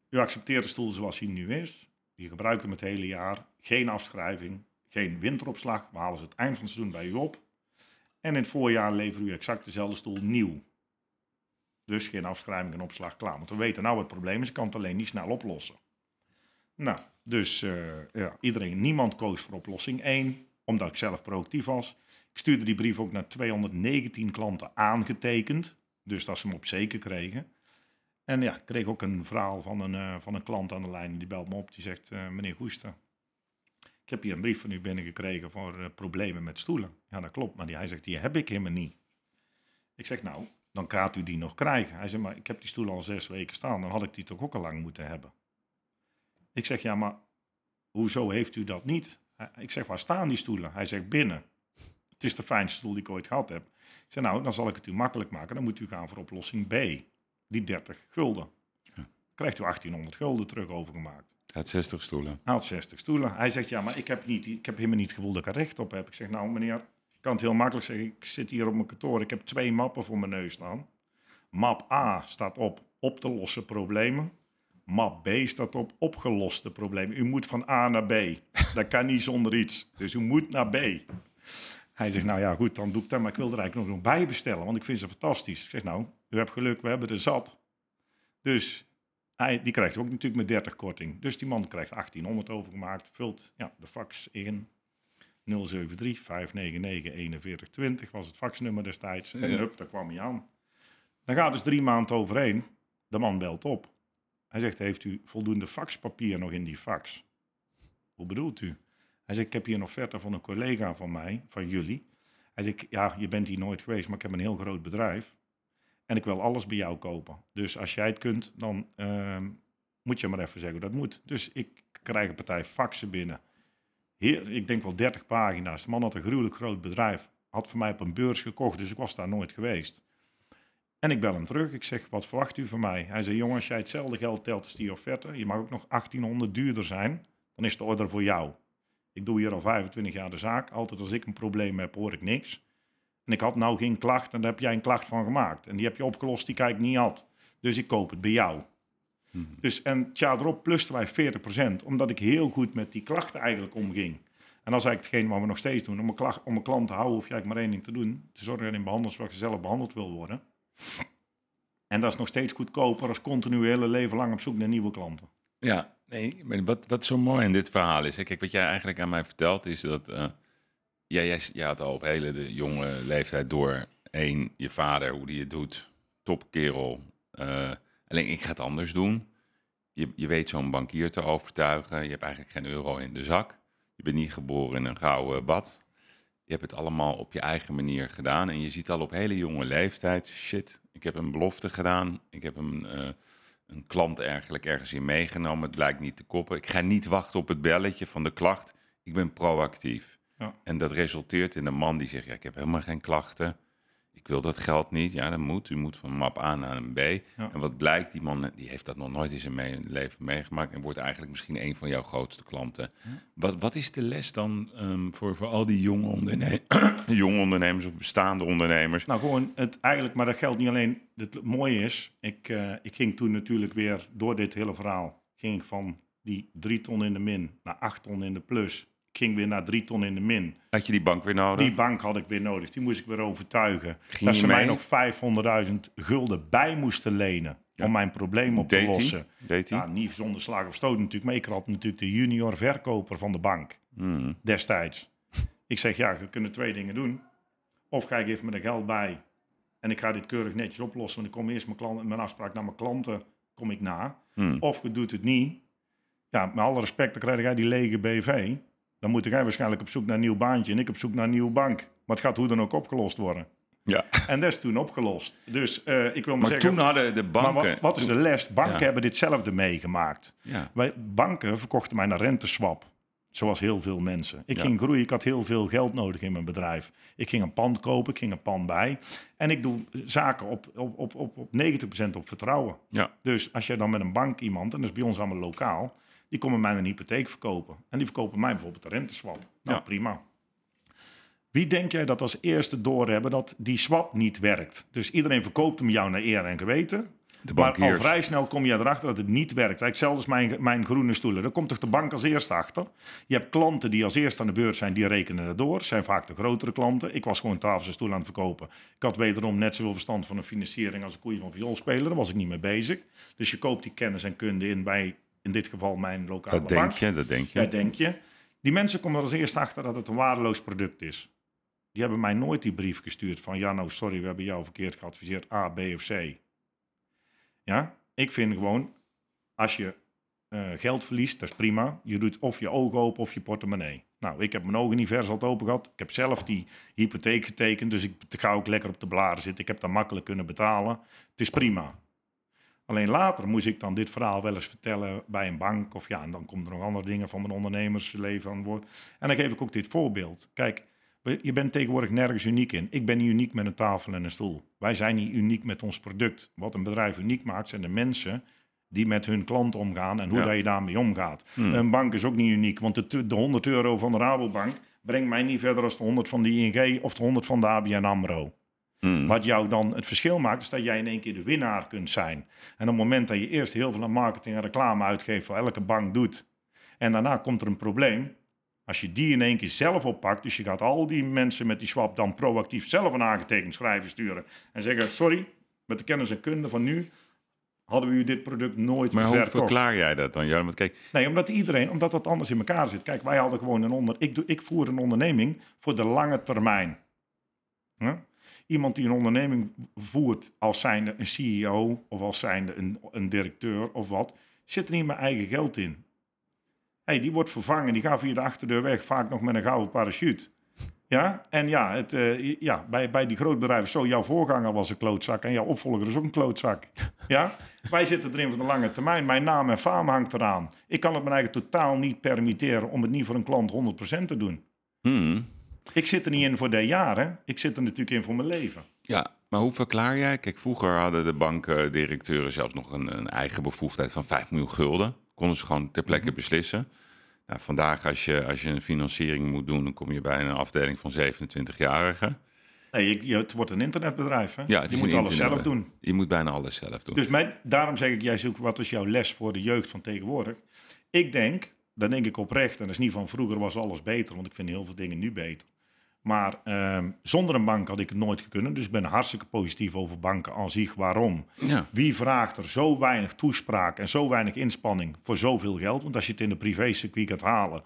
U accepteert de stoel zoals hij nu is. Je gebruikt hem het hele jaar. Geen afschrijving, geen winteropslag. We halen ze het eind van het seizoen bij u op. En in het voorjaar leveren u exact dezelfde stoel nieuw. Dus geen afschrijving en opslag klaar. Want we weten nou wat het probleem is. Ik kan het alleen niet snel oplossen. Nou, dus eh, ja, iedereen, niemand koos voor oplossing 1, omdat ik zelf proactief was. Ik stuurde die brief ook naar 219 klanten aangetekend. Dus dat ze hem op zeker kregen. En ja, ik kreeg ook een verhaal van een, eh, van een klant aan de lijn. Die belt me op. Die zegt, eh, meneer Goester, ik heb hier een brief van u binnengekregen voor eh, problemen met stoelen. Ja, dat klopt. Maar die, hij zegt, die heb ik helemaal niet. Ik zeg, nou, dan gaat u die nog krijgen. Hij zegt, maar ik heb die stoel al zes weken staan. Dan had ik die toch ook al lang moeten hebben. Ik zeg, ja, maar hoezo heeft u dat niet? Ik zeg, waar staan die stoelen? Hij zegt, binnen. Het is de fijnste stoel die ik ooit gehad heb. Ik zeg, nou, dan zal ik het u makkelijk maken. Dan moet u gaan voor oplossing B. Die 30 gulden. Ja. Krijgt u 1800 gulden terug overgemaakt. Hij had 60 stoelen. Hij had 60 stoelen. Hij zegt, ja, maar ik heb, niet, ik heb helemaal niet het gevoel dat ik er recht op heb. Ik zeg, nou meneer, ik kan het heel makkelijk zeggen. Ik zit hier op mijn kantoor. Ik heb twee mappen voor mijn neus staan. Map A staat op op te lossen problemen. Map B staat op opgeloste problemen. U moet van A naar B. Dat kan niet zonder iets. Dus u moet naar B. Hij zegt, nou ja, goed, dan doe ik dat. Maar ik wil er eigenlijk nog bij bestellen, want ik vind ze fantastisch. Ik zeg, nou, u hebt geluk, we hebben er zat. Dus hij, die krijgt ook natuurlijk met 30 korting. Dus die man krijgt 1800 overgemaakt, vult ja, de fax in. 073 599 4120 was het faxnummer destijds. En hup, daar kwam hij aan. Dan gaat dus drie maanden overheen. De man belt op. Hij zegt, heeft u voldoende faxpapier nog in die fax? Hoe bedoelt u? Hij zegt, ik heb hier een offerte van een collega van mij, van jullie. Hij zegt, ja, je bent hier nooit geweest, maar ik heb een heel groot bedrijf. En ik wil alles bij jou kopen. Dus als jij het kunt, dan ehm, moet je maar even zeggen hoe dat moet. Dus ik krijg een partij faxen binnen. Heer, ik denk wel 30 pagina's. De man had een gruwelijk groot bedrijf. Had voor mij op een beurs gekocht, dus ik was daar nooit geweest. En ik bel hem terug. Ik zeg, wat verwacht u van mij? Hij zei, jongen, als jij hetzelfde geld telt als die offerte, je mag ook nog 1800 duurder zijn, dan is de order voor jou. Ik doe hier al 25 jaar de zaak. Altijd als ik een probleem heb, hoor ik niks. En ik had nou geen klacht en daar heb jij een klacht van gemaakt. En die heb je opgelost die ik niet had. Dus ik koop het bij jou. Dus en jaar erop plusten wij 40%, omdat ik heel goed met die klachten eigenlijk omging. En dat is eigenlijk hetgeen wat we nog steeds doen. Om een, klacht, om een klant te houden, hoef je eigenlijk maar één ding te doen. Te zorgen dat je behandeld zoals je zelf behandeld wil worden. En dat is nog steeds goedkoper als continu hele leven lang op zoek naar nieuwe klanten. Ja, nee, maar wat, wat zo mooi in dit verhaal is, hè, kijk, wat jij eigenlijk aan mij vertelt, is dat eh, ja, jij, jij had al op hele de jonge leeftijd door, één, je vader, hoe die het doet, topkerel. eh, alleen ik ga het anders doen. Je, je weet zo'n bankier te overtuigen, je hebt eigenlijk geen euro in de zak. Je bent niet geboren in een gouden bad. Je hebt het allemaal op je eigen manier gedaan. En je ziet al op hele jonge leeftijd, shit, ik heb een belofte gedaan. Ik heb een, eh, een klant eigenlijk ergens in meegenomen. Het blijkt niet te koppen. Ik ga niet wachten op het belletje van de klacht. Ik ben proactief. Ja. En dat resulteert in een man die zegt, ja, ik heb helemaal geen klachten. Ik wil dat geld niet. Ja, dat moet. U moet van map A naar een B. En wat blijkt, die man die heeft dat nog nooit in zijn me- leven meegemaakt... en wordt eigenlijk misschien een van jouw grootste klanten. Wat, wat is de les dan ehm, voor, voor al die jonge, onderne jonge ondernemers of bestaande ondernemers? Nou, gewoon het eigenlijk, maar dat geldt niet alleen. Het mooie is, ik, eh, ik ging toen natuurlijk weer door dit hele verhaal. Ging ik van die drie ton in de min naar acht ton in de plus. Ging weer naar drie ton in de min. Had je die bank weer nodig? Die bank had ik weer nodig. Die moest ik weer overtuigen. Ging dat ze mij nog 500.000 gulden bij moesten lenen. Ja. Om mijn probleem op te Deed lossen. Deed hij? Ja, niet zonder slag of stoot natuurlijk. Maar ik had natuurlijk de junior verkoper van de bank Hmm. destijds. ik zeg, ja, we kunnen twee dingen doen. Of ga ik even met de geld bij en ik ga dit keurig netjes oplossen. Want ik kom eerst mijn, klanten, mijn afspraak naar mijn klanten kom ik na. Hmm. Of je doet het niet. Ja, met alle respect, dan krijg jij die lege BV. Dan moet jij waarschijnlijk op zoek naar een nieuw baantje en ik op zoek naar een nieuwe bank. Maar het gaat hoe dan ook opgelost worden. Ja. En dat is toen opgelost. Dus eh, ik wil maar, Maar zeggen... toen hadden de banken... maar wat, wat is de les? Banken Ja. hebben ditzelfde meegemaakt. Ja. Wij, banken verkochten mij naar renteswap. Zoals heel veel mensen. Ik Ja. ging groeien, ik had heel veel geld nodig in mijn bedrijf. Ik ging een pand kopen, ik ging een pand bij. En ik doe zaken op, op, op, op, op 90% op vertrouwen. Ja. Dus als je dan met een bank iemand, en dat is bij ons allemaal lokaal, die komen mij een hypotheek verkopen. En die verkopen mij bijvoorbeeld een renteswap. Nou, Ja. prima. Wie denk jij dat als eerste doorhebben dat die swap niet werkt? Dus iedereen verkoopt hem jou naar eer en geweten. De Maar al vrij snel kom je erachter dat het niet werkt. Eigenlijk zelfs mijn, mijn groene stoelen. Daar komt toch de bank als eerste achter. Je hebt klanten die als eerste aan de beurt zijn, die rekenen het door. zijn vaak de grotere klanten. Ik was gewoon tafels en stoelen aan het verkopen. Ik had wederom net zoveel verstand van een financiering als een koeien van vioolspeler. Daar was ik niet mee bezig. Dus je koopt die kennis en kunde in bij, in dit geval, mijn lokale Dat bank. denk je, dat denk je. Ja, denk je. Die mensen komen er als eerste achter dat het een waardeloos product is. Die hebben mij nooit die brief gestuurd van... ja, nou, sorry, we hebben jou verkeerd geadviseerd, A, B of C. Ja, ik vind gewoon, als je eh, geld verliest, dat is prima. Je doet of je ogen open of je portemonnee. Nou, ik heb mijn ogen niet vers altijd open gehad. Ik heb zelf die hypotheek getekend, dus ik ga ook lekker op de blaren zitten. Ik heb dat makkelijk kunnen betalen. Het is prima. Alleen later moest ik dan dit verhaal wel eens vertellen bij een bank. Of ja, en dan komen er nog andere dingen van mijn ondernemersleven aan woord. En dan geef ik ook dit voorbeeld. Kijk, je bent tegenwoordig nergens uniek in. Ik ben niet uniek met een tafel en een stoel. Wij zijn niet uniek met ons product. Wat een bedrijf uniek maakt, zijn de mensen die met hun klant omgaan en hoe Ja. dat je daarmee omgaat. Een bank is ook niet uniek, want de, de 100 euro van de Rabobank brengt mij niet verder als de 100 van de ING of de 100 van de ABN AMRO. Hmm. Wat jou dan het verschil maakt, is dat jij in één keer de winnaar kunt zijn. En op het moment dat je eerst heel veel aan marketing en reclame uitgeeft, voor elke bank doet, en daarna komt er een probleem, als je die in één keer zelf oppakt, dus je gaat al die mensen met die swap dan proactief zelf een aangetekend schrijven sturen en zeggen, sorry, met de kennis en kunde van nu hadden we u dit product nooit Maar hoe verkocht. verklaar jij dat dan? Ja, want kijk, Nee, omdat iedereen, omdat dat anders in elkaar zit. Kijk, wij hadden gewoon een onder, ik, doe, ik voer een onderneming voor de lange termijn. Iemand die een onderneming voert als zijnde een CEO of als zijnde een, een directeur of wat, zit er niet mijn eigen geld in. Hey, die wordt vervangen, die gaat via de achterdeur weg, vaak nog met een gouden parachute. Ja, en ja, het, eh, ja bij, bij die grootbedrijven, zo, jouw voorganger was een klootzak en jouw opvolger is ook een klootzak. Ja, wij zitten erin voor de lange termijn. Mijn naam en faam hangt eraan. Ik kan het mijn eigen totaal niet permitteren om het niet voor een klant 100% te doen. hmm, Ik zit er niet in voor de jaren. Ik zit er natuurlijk in voor mijn leven. ja, maar hoe verklaar jij? Kijk, vroeger hadden de bankdirecteuren zelfs nog een, een eigen bevoegdheid van 5 miljoen gulden. Konden ze gewoon ter plekke beslissen. Nou, vandaag, als je, als je een financiering moet doen, dan kom je bij een afdeling van 27-jarigen. Nee, je, het wordt een internetbedrijf. Hè? Ja, het je moet alles zelf doen. Je moet bijna alles zelf doen. Dus mijn, daarom zeg ik, jij zoekt wat is jouw les voor de jeugd van tegenwoordig. Ik denk, dan denk ik oprecht, en dat is niet van vroeger was alles beter, want ik vind heel veel dingen nu beter. Maar ehm, zonder een bank had ik het nooit kunnen. Dus ik ben hartstikke positief over banken aan zich. Waarom? ja. Wie vraagt er zo weinig toespraak en zo weinig inspanning voor zoveel geld? Want als je het in de privé-circuit gaat halen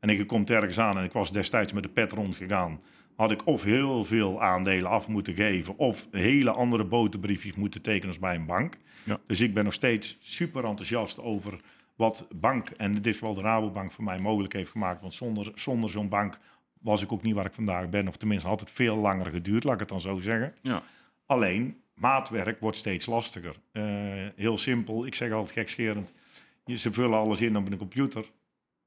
en ik kom ergens aan en ik was destijds met de pet rondgegaan, had ik of heel veel aandelen af moeten geven of hele andere boterbriefjes moeten tekenen als bij een bank. Ja. Dus ik ben nog steeds super enthousiast over wat bank, en dit is wel de Rabobank voor mij mogelijk heeft gemaakt. Want zonder, zonder zo'n bank was ik ook niet waar ik vandaag ben. Of tenminste had het veel langer geduurd, laat ik het dan zo zeggen. ja. Alleen, maatwerk wordt steeds lastiger. Eh, heel simpel, ik zeg altijd gekscherend. je- Ze vullen alles in op een computer.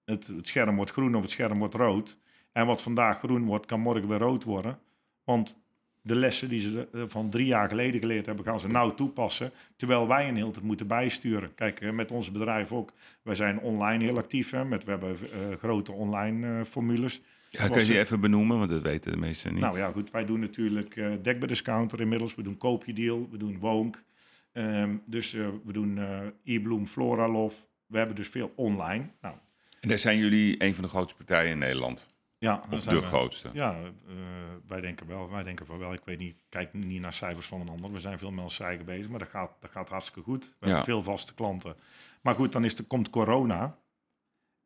Het, het scherm wordt groen of het scherm wordt rood. En wat vandaag groen wordt, kan morgen weer rood worden. Want de lessen die ze eh, van drie jaar geleden geleerd hebben, gaan ze nou toepassen. Terwijl wij een hele tijd moeten bijsturen. Kijk, eh, met ons bedrijf ook. Wij zijn online heel actief. Hè, met, we hebben eh, grote online formules. Ja, kun je die even benoemen, want dat weten de meesten niet. Nou ja, goed. Wij doen natuurlijk eh dek bij discounter inmiddels. We doen koopje deal. We doen woonk. Ehm, dus we doen e-bloem, Floralof. We hebben dus veel online. Nou, En daar zijn jullie een van de grootste partijen in Nederland. Ja, Of de we- grootste. Ja, eh, wij denken wel. Wij denken van wel. Ik weet niet, kijk niet naar cijfers van een ander. We zijn veel met ons eigen bezig, maar dat gaat, dat gaat hartstikke goed. We Ja. hebben veel vaste klanten. Maar goed, dan is er, komt corona.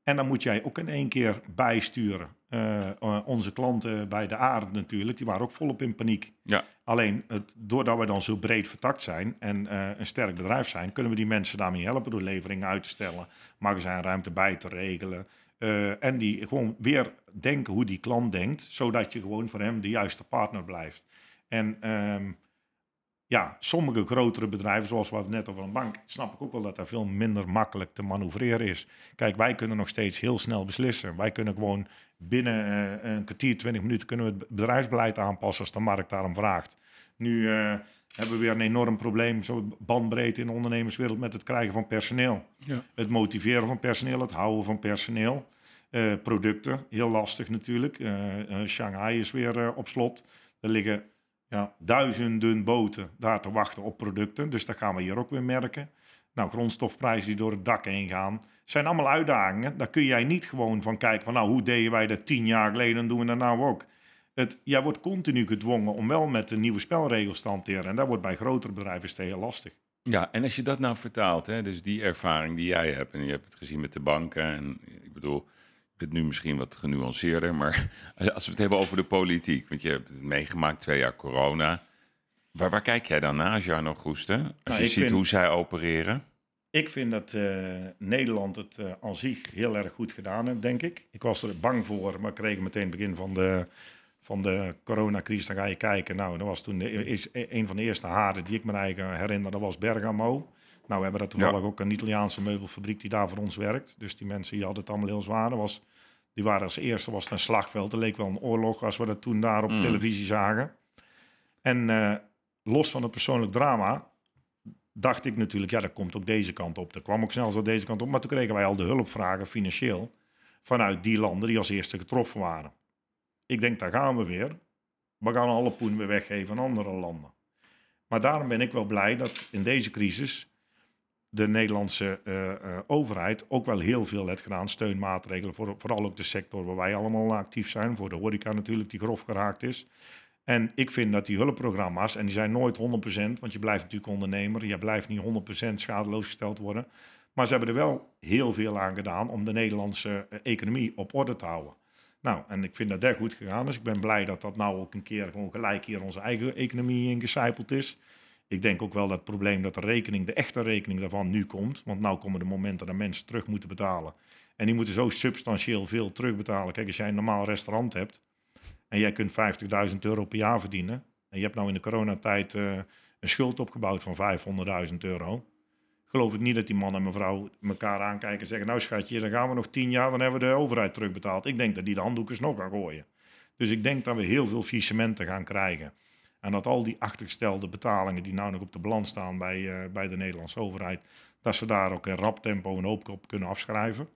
En dan moet jij ook in één keer bijsturen. Eh, eh, onze klanten bij de Arend natuurlijk, die waren ook volop in paniek. Ja. Alleen, het, doordat we dan zo breed vertakt zijn en eh, een sterk bedrijf zijn, kunnen we die mensen daarmee helpen door leveringen uit te stellen, magazijnruimte bij te regelen. Eh, en die gewoon weer denken hoe die klant denkt, zodat je gewoon voor hem de juiste partner blijft. En ehm, ja, sommige grotere bedrijven, zoals we het net over een bank, snap ik ook wel dat daar veel minder makkelijk te manoeuvreren is. Kijk, wij kunnen nog steeds heel snel beslissen. Wij kunnen gewoon binnen eh, een kwartier, twintig minuten kunnen we het bedrijfsbeleid aanpassen als de markt daarom vraagt. Nu eh, hebben we weer een enorm probleem, zo bandbreedte in de ondernemerswereld met het krijgen van personeel. Ja. Het motiveren van personeel, het houden van personeel. Eh, producten, heel lastig natuurlijk. Eh, eh, Shanghai is weer op slot. Er liggen ja, duizenden boten daar te wachten op producten. Dus dat gaan we hier ook weer merken. Nou, grondstofprijzen die door het dak heen gaan. zijn allemaal uitdagingen. Daar kun jij niet gewoon van kijken van... nou, hoe deden wij dat tien jaar geleden en doen we dat nou ook. Het, jij wordt continu gedwongen om wel met de nieuwe spelregels te hanteren. En dat wordt bij grotere bedrijven steeds heel lastig. Ja, en als je dat nou vertaalt, hè, dus die ervaring die jij hebt, en je hebt het gezien met de banken, en ik bedoel, ben nu misschien wat genuanceerder, maar als we het hebben over de politiek, want je hebt het meegemaakt, twee jaar corona. Waar, waar kijk jij dan naar als Jarno Groeste? Als Nou, je ziet vind- hoe zij opereren? Ik vind dat eh, Nederland het eh aan zich heel erg goed gedaan heeft, denk ik. Ik was er bang voor, maar kreeg meteen begin van de, van de coronacrisis. Dan ga je kijken. Nou, dat was toen de, is, een van de eerste haarden die ik me eigen herinner. Dat was Bergamo. Nou, we hebben dat toevallig ook een Italiaanse meubelfabriek die daar voor ons werkt. Dus die mensen die hadden het allemaal heel zwaar. Dat was, die waren als eerste was het een slagveld. Het leek wel een oorlog als we dat toen daar op Mm. televisie zagen. En eh, los van het persoonlijk drama dacht ik natuurlijk, ja, dat komt ook deze kant op. Dat kwam ook snel zo deze kant op. Maar toen kregen wij al de hulpvragen financieel vanuit die landen die als eerste getroffen waren. Ik denk, daar gaan we weer. We gaan alle poen weer weggeven aan andere landen. Maar daarom ben ik wel blij dat in deze crisis de Nederlandse uh, uh, overheid ook wel heel veel heeft gedaan. Steunmaatregelen, voor, vooral ook de sector waar wij allemaal actief zijn. Voor de horeca natuurlijk, die grof geraakt is. En ik vind dat die hulpprogramma's, en die zijn nooit 100%, want je blijft natuurlijk ondernemer. Je blijft niet 100% schadeloos gesteld worden. Maar ze hebben er wel heel veel aan gedaan om de Nederlandse uh, economie op orde te houden. Nou, en ik vind dat daar goed gegaan is. Ik ben blij dat dat nou ook een keer gewoon gelijk hier onze eigen economie ingecijpeld is. Ik denk ook wel dat het probleem dat de rekening, de echte rekening daarvan nu komt. Want nu komen de momenten dat mensen terug moeten betalen. En die moeten zo substantieel veel terugbetalen. Kijk, als jij een normaal restaurant hebt en jij kunt 50.000 euro per jaar verdienen. En je hebt nou in de coronatijd uh, een schuld opgebouwd van 500.000 euro. Geloof ik niet dat die man en mevrouw elkaar aankijken en zeggen... nou schatje, dan gaan we nog tien jaar, dan hebben we de overheid terugbetaald. Ik denk dat die de handdoekjes nog gaan gooien. Dus ik denk dat we heel veel faillissementen gaan krijgen. En dat al die achtergestelde betalingen die nou nog op de balans staan bij, uh, bij de Nederlandse overheid, dat ze daar ook in rap tempo een hoop op kunnen afschrijven.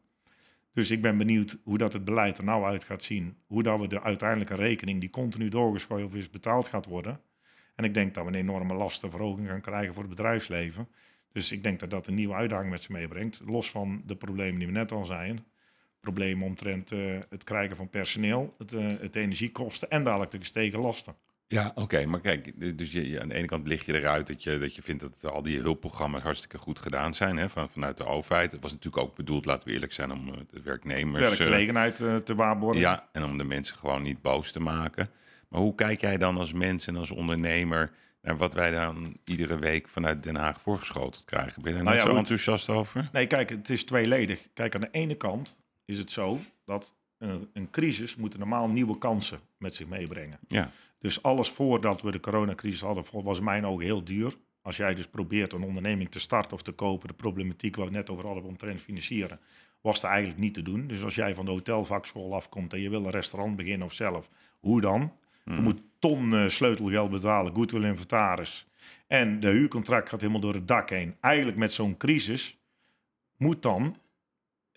Dus ik ben benieuwd hoe dat het beleid er nou uit gaat zien. Hoe dat we de uiteindelijke rekening die continu doorgeschoven is betaald gaat worden. En ik denk dat we een enorme lastenverhoging gaan krijgen voor het bedrijfsleven. Dus ik denk dat dat een nieuwe uitdaging met zich meebrengt. Los van de problemen die we net al zijn. Problemen omtrent uh, het krijgen van personeel, het, uh, het energiekosten en dadelijk de gestegen lasten. Ja, oké. Maar kijk, dus je, aan de ene kant lig je eruit dat je, dat je vindt dat al die hulpprogramma's hartstikke goed gedaan zijn hè, van, vanuit de overheid. Het was natuurlijk ook bedoeld, laten we eerlijk zijn, om uh, de werknemers... Werkgelegenheid uh, te waarborgen. Ja, en om de mensen gewoon niet boos te maken. Maar hoe kijk jij dan als mens en als ondernemer naar wat wij dan iedere week vanuit Den Haag voorgeschoteld krijgen? Ben je daar nou ja, zo enthousiast over? Nee, kijk, het is tweeledig. Kijk, aan de ene kant is het zo dat een, een crisis moet normaal nieuwe kansen met zich meebrengen. Ja. Dus alles voordat we de coronacrisis hadden, was in mijn ogen heel duur. Als jij dus probeert een onderneming te starten of te kopen, de problematiek waar we net over hadden omtrent financieren, was er eigenlijk niet te doen. Dus als jij van de hotelvakschool afkomt en je wil een restaurant beginnen of zelf, hoe dan? Je Hmm. moet ton uh, sleutelgeld betalen, goodwill inventaris. En de huurcontract gaat helemaal door het dak heen. Eigenlijk met zo'n crisis moet dan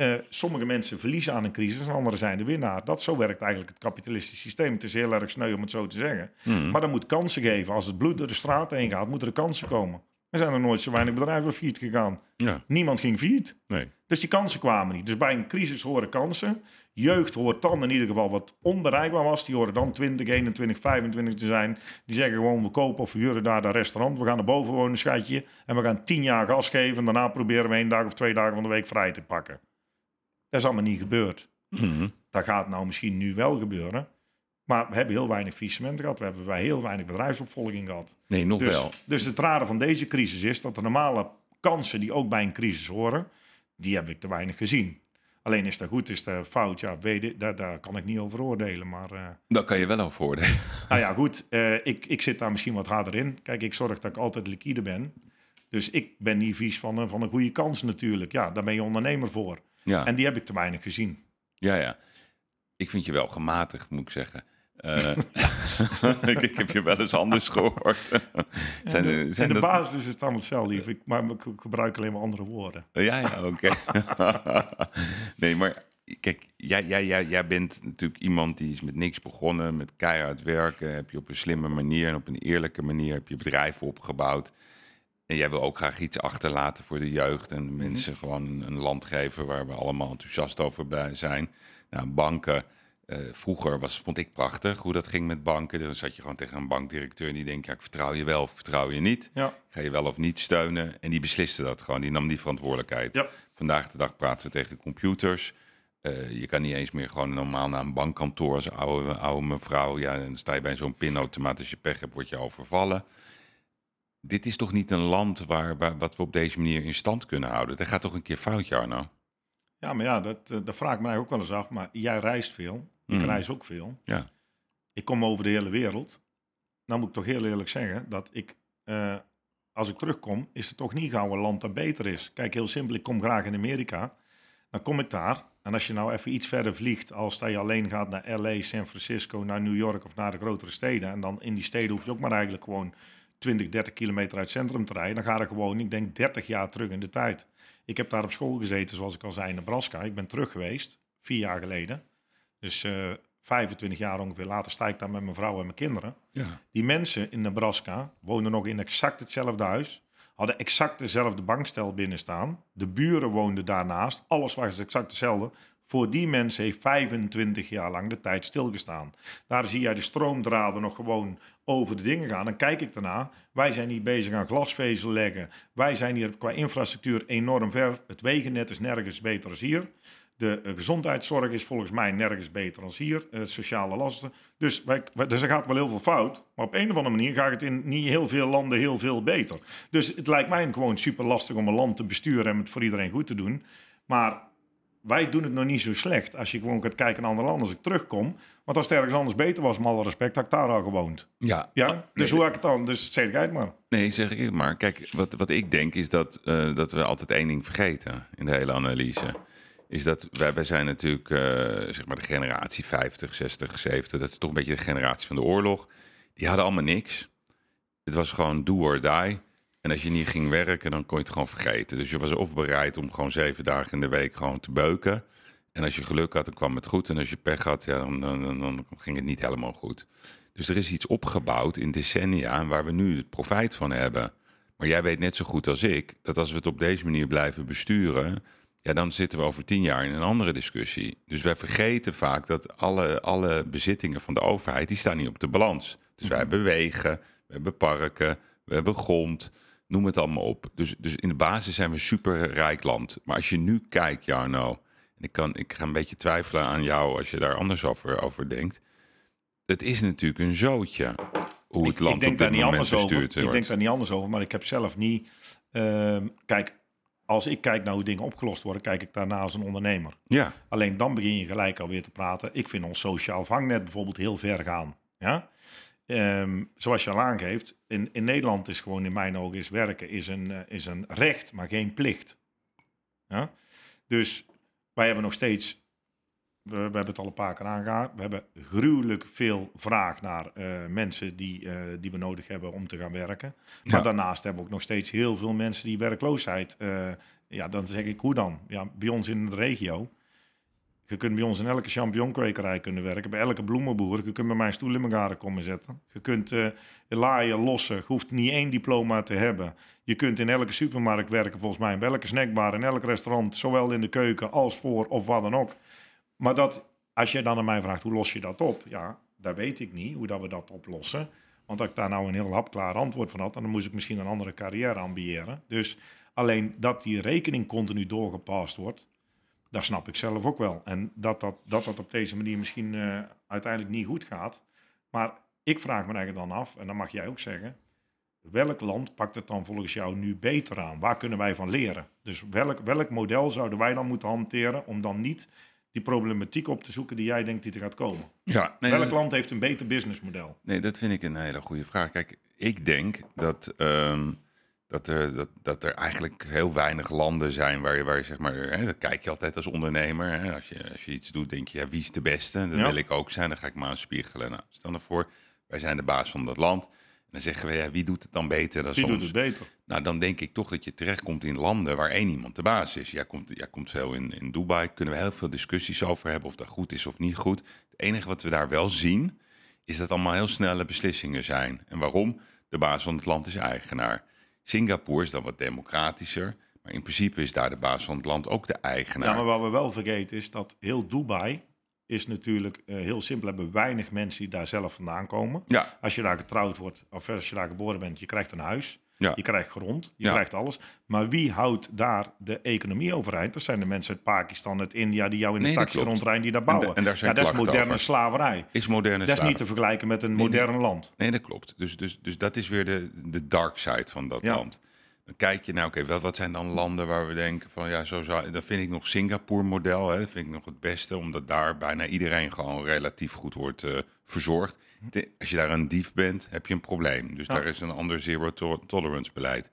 uh, sommige mensen verliezen aan een crisis en anderen zijn de winnaar. Dat zo werkt eigenlijk het kapitalistische systeem. Het is heel erg sneu om het zo te zeggen. Hmm. Maar dan moet kansen geven. Als het bloed door de straat heen gaat, moeten er kansen komen. Er zijn er nooit zo weinig bedrijven failliet gegaan. Ja. Niemand ging failliet. Nee. Dus die kansen kwamen niet. Dus bij een crisis horen kansen. Jeugd hoort dan in ieder geval wat onbereikbaar was. Die horen dan 20, 21, 25 te zijn. Die zeggen gewoon, we kopen of verhuren daar dat restaurant. We gaan er boven wonen, schatje. En we gaan tien jaar gas geven. En daarna proberen we één dag of twee dagen van de week vrij te pakken. Dat is allemaal niet gebeurd. Hmm. Dat gaat nou misschien nu wel gebeuren. Maar we hebben heel weinig faillissementen gehad. We hebben wij heel weinig bedrijfsopvolging gehad. Nee, nog Dus, wel. dus het rare van deze crisis is dat de normale kansen die ook bij een crisis horen, die heb ik te weinig gezien. Alleen is dat goed, is dat fout, ja, weet ik, daar, daar kan ik niet over oordelen. Maar uh, Dat kan je wel over oordelen. nou ja, goed, uh, ik, ik zit daar misschien wat harder in. Kijk, ik zorg dat ik altijd liquide ben. Dus ik ben niet vies van, een- van een goede kans natuurlijk. Ja, daar ben je ondernemer voor. Ja. En die heb ik te weinig gezien. Ja, ja. Ik vind je wel gematigd, moet ik zeggen. Eh, ik, ik heb je wel eens anders gehoord. zijn, In zijn de dat- basis is het allemaal hetzelfde. Ik, maar ik gebruik alleen maar andere woorden. Ja, ja, oké. nee, maar kijk, jij, jij, jij, jij bent natuurlijk iemand die is met niks begonnen, met keihard werken. Heb je op een slimme manier en op een eerlijke manier heb je bedrijven opgebouwd. En jij wil ook graag iets achterlaten voor de jeugd en de mensen gewoon een, land geven waar we allemaal enthousiast over bij zijn. Nou, banken. eh, vroeger was, vond ik prachtig hoe dat ging met banken. Dan zat je gewoon tegen een bankdirecteur en die denkt, ja, ik vertrouw je wel of vertrouw je niet. Ja, Ga je wel of niet steunen? En die besliste dat gewoon. Die nam die verantwoordelijkheid. Ja. Vandaag de dag praten we tegen computers. Eh, je kan niet eens meer gewoon normaal naar een bankkantoor als oude, oude mevrouw. Ja, dan sta je bij zo'n pinautomaat. Als je pech hebt, word je overvallen. Dit is toch niet een land waar, waar, wat we op deze manier in stand kunnen houden? Dat gaat toch een keer fout, Jarno? ja maar ja, dat, eh, dat vraag ik mij ook wel eens af. Maar jij reist veel, ik Mm. reis ook veel. Ja. Ik kom over de hele wereld. Nou moet ik toch heel eerlijk zeggen dat ik, eh, als ik terugkom, is het toch niet gauw een land dat beter is. Kijk, heel simpel, ik kom graag in Amerika. Dan kom ik daar. En als je nou even iets verder vliegt, als dat je alleen gaat naar LA, San Francisco, naar New York of naar de grotere steden. En dan in die steden hoef je ook maar eigenlijk gewoon 20, 30 kilometer uit het centrum te rijden. Dan ga je gewoon, ik denk, 30 jaar terug in de tijd. Ik heb daar op school gezeten, zoals ik al zei, in Nebraska. Ik ben terug geweest, vier jaar geleden. Dus eh, 25 jaar ongeveer later sta ik daar met mijn vrouw en mijn kinderen. Ja. Die mensen in Nebraska woonden nog in exact hetzelfde huis. Hadden exact dezelfde bankstel binnen staan. De buren woonden daarnaast. Alles was exact hetzelfde. Voor die mensen heeft 25 jaar lang de tijd stilgestaan. Daar zie jij de stroomdraden nog gewoon over de dingen gaan. Dan kijk ik daarna. Wij zijn hier bezig aan glasvezel leggen. Wij zijn hier qua infrastructuur enorm ver. Het wegennet is nergens beter als hier. De eh, gezondheidszorg is volgens mij nergens beter dan hier. Eh, sociale lasten. Dus, wij- dus er gaat wel heel veel fout. Maar op een of andere manier gaat het in niet heel veel landen heel veel beter. Dus het lijkt mij gewoon super lastig om een land te besturen en het voor iedereen goed te doen. Maar wij doen het nog niet zo slecht. Als je gewoon gaat kijken naar andere landen. Als ik terugkom. Want als het ergens anders beter was, met alle respect, had ik daar al gewoond. Ja, Ja, Ah, dus hoe heb ik het dan? Dus zeg het maar. Nee, zeg ik het maar. Kijk, wat, wat ik denk is dat, eh, dat we altijd één ding vergeten in de hele analyse. Is dat wij, wij zijn natuurlijk eh, zeg maar de generatie 50, 60, 70. Dat is toch een beetje de generatie van de oorlog. Die hadden allemaal niks. Het was gewoon do or die. En als je niet ging werken, dan kon je het gewoon vergeten. Dus je was of bereid om gewoon zeven dagen in de week gewoon te beuken. En als je geluk had, dan kwam het goed. En als je pech had, ja, dan, dan, dan, dan ging het niet helemaal goed. Dus er is iets opgebouwd in decennia waar we nu het profijt van hebben. Maar jij weet net zo goed als ik dat als we het op deze manier blijven besturen, ja, dan zitten we over tien jaar in een andere discussie. Dus wij vergeten vaak dat alle, alle bezittingen van de overheid, die staan niet op de balans. Dus wij hebben wegen, we hebben parken, we hebben grond, noem het allemaal op. Dus, dus in de basis zijn we een superrijk land. Maar als je nu kijkt, Jarno, en ik, kan, ik ga een beetje twijfelen aan jou als je daar anders over, over denkt. Het is natuurlijk een zootje hoe het Ik- land ik denk op daar dit niet moment anders over. bestuurd Ik wordt. denk daar niet anders over, maar ik heb zelf niet. ehm, kijk, als ik kijk naar hoe dingen opgelost worden, kijk ik daarna als een ondernemer. Ja, Alleen dan begin je gelijk alweer te praten. Ik vind ons sociaal vangnet bijvoorbeeld heel ver gaan. Ja? Ehm, zoals je al aangeeft, in, in Nederland is gewoon in mijn ogen is werken is een, eh, is een recht, maar geen plicht. Ja? Dus wij hebben nog steeds, we, we hebben het al een paar keer aangehaald, we hebben gruwelijk veel vraag naar eh, mensen die, eh, die we nodig hebben om te gaan werken. Maar Ja. daarnaast hebben we ook nog steeds heel veel mensen die werkloosheid, ja dan zeg ik hoe dan? Ja, bij ons in de regio, je kunt bij ons in elke champignonkwekerij kunnen werken, bij elke bloemenboer. Je kunt bij mij stoel in mijn garen komen zetten. Je kunt eh laaien, lossen. Je hoeft niet één diploma te hebben. Je kunt in elke supermarkt werken, volgens mij. Bij elke snackbar, in elk restaurant, zowel in de keuken als voor of wat dan ook. Maar dat, als je dan aan mij vraagt, hoe los je dat op? Ja, dat weet ik niet, hoe dat we dat oplossen. Want als ik daar nou een heel hapklaar antwoord van had, dan moest ik misschien een andere carrière ambiëren. Dus alleen dat die rekening continu doorgepast wordt, dat snap ik zelf ook wel. En dat dat, dat, dat op deze manier misschien eh, uiteindelijk niet goed gaat. Maar ik vraag me eigenlijk dan af, en dan mag jij ook zeggen, welk land pakt het dan volgens jou nu beter aan? Waar kunnen wij van leren? Dus welk, welk model zouden wij dan moeten hanteren om dan niet die problematiek op te zoeken die jij denkt die er gaat komen? ja nee, welk dat- land heeft een beter businessmodel? Nee, dat vind ik een hele goede vraag. Kijk, ik denk dat, ehm, dat, er, dat, dat er eigenlijk heel weinig landen zijn waar je, waar je zeg maar, hè, dat kijk je altijd als ondernemer. Hè, als, je, als je iets doet, denk je, ja, wie is de beste? Dat Ja. wil ik ook zijn. Dan ga ik me aan spiegelen. Nou, stel ervoor, wij zijn de baas van dat land. En dan zeggen we, ja, wie doet het dan beter dan Wie soms? doet het beter? Nou, dan denk ik toch dat je terechtkomt in landen waar één iemand de baas is. Jij komt, jij komt veel in, in Dubai, kunnen we heel veel discussies over hebben of dat goed is of niet goed. Het enige wat we daar wel zien, is dat allemaal heel snelle beslissingen zijn. En waarom? De baas van het land is eigenaar. Singapore is dan wat democratischer, maar in principe is daar de baas van het land ook de eigenaar. Ja, maar wat we wel vergeten is dat heel Dubai is natuurlijk eh, heel simpel. Hebben weinig mensen die daar zelf vandaan komen. ja, Als je daar getrouwd wordt, of als je daar geboren bent, je krijgt een huis. Ja. Je krijgt grond, je Ja. krijgt alles. Maar wie houdt daar de economie overeind? Dat zijn de mensen uit Pakistan, uit India, die jou in de Nee, dat taxi rondrijden, die daar En da- bouwen. en daar zijn ja, dat is moderne over. slaverij. is moderne Dat is slaven. niet te vergelijken met een Nee, nee. modern land. Nee, dat klopt. Dus, dus, dus dat is weer de, de dark side van dat Ja. land. Dan kijk je nou, oké, wat, wat zijn dan landen waar we denken van ja, zo zou, dan vind ik nog Singapore model, hè, dat vind ik nog het beste, omdat daar bijna iedereen gewoon relatief goed wordt eh, verzorgd. Als je daar een dief bent, heb je een probleem. Dus Ja. daar is een ander zero to- tolerance beleid.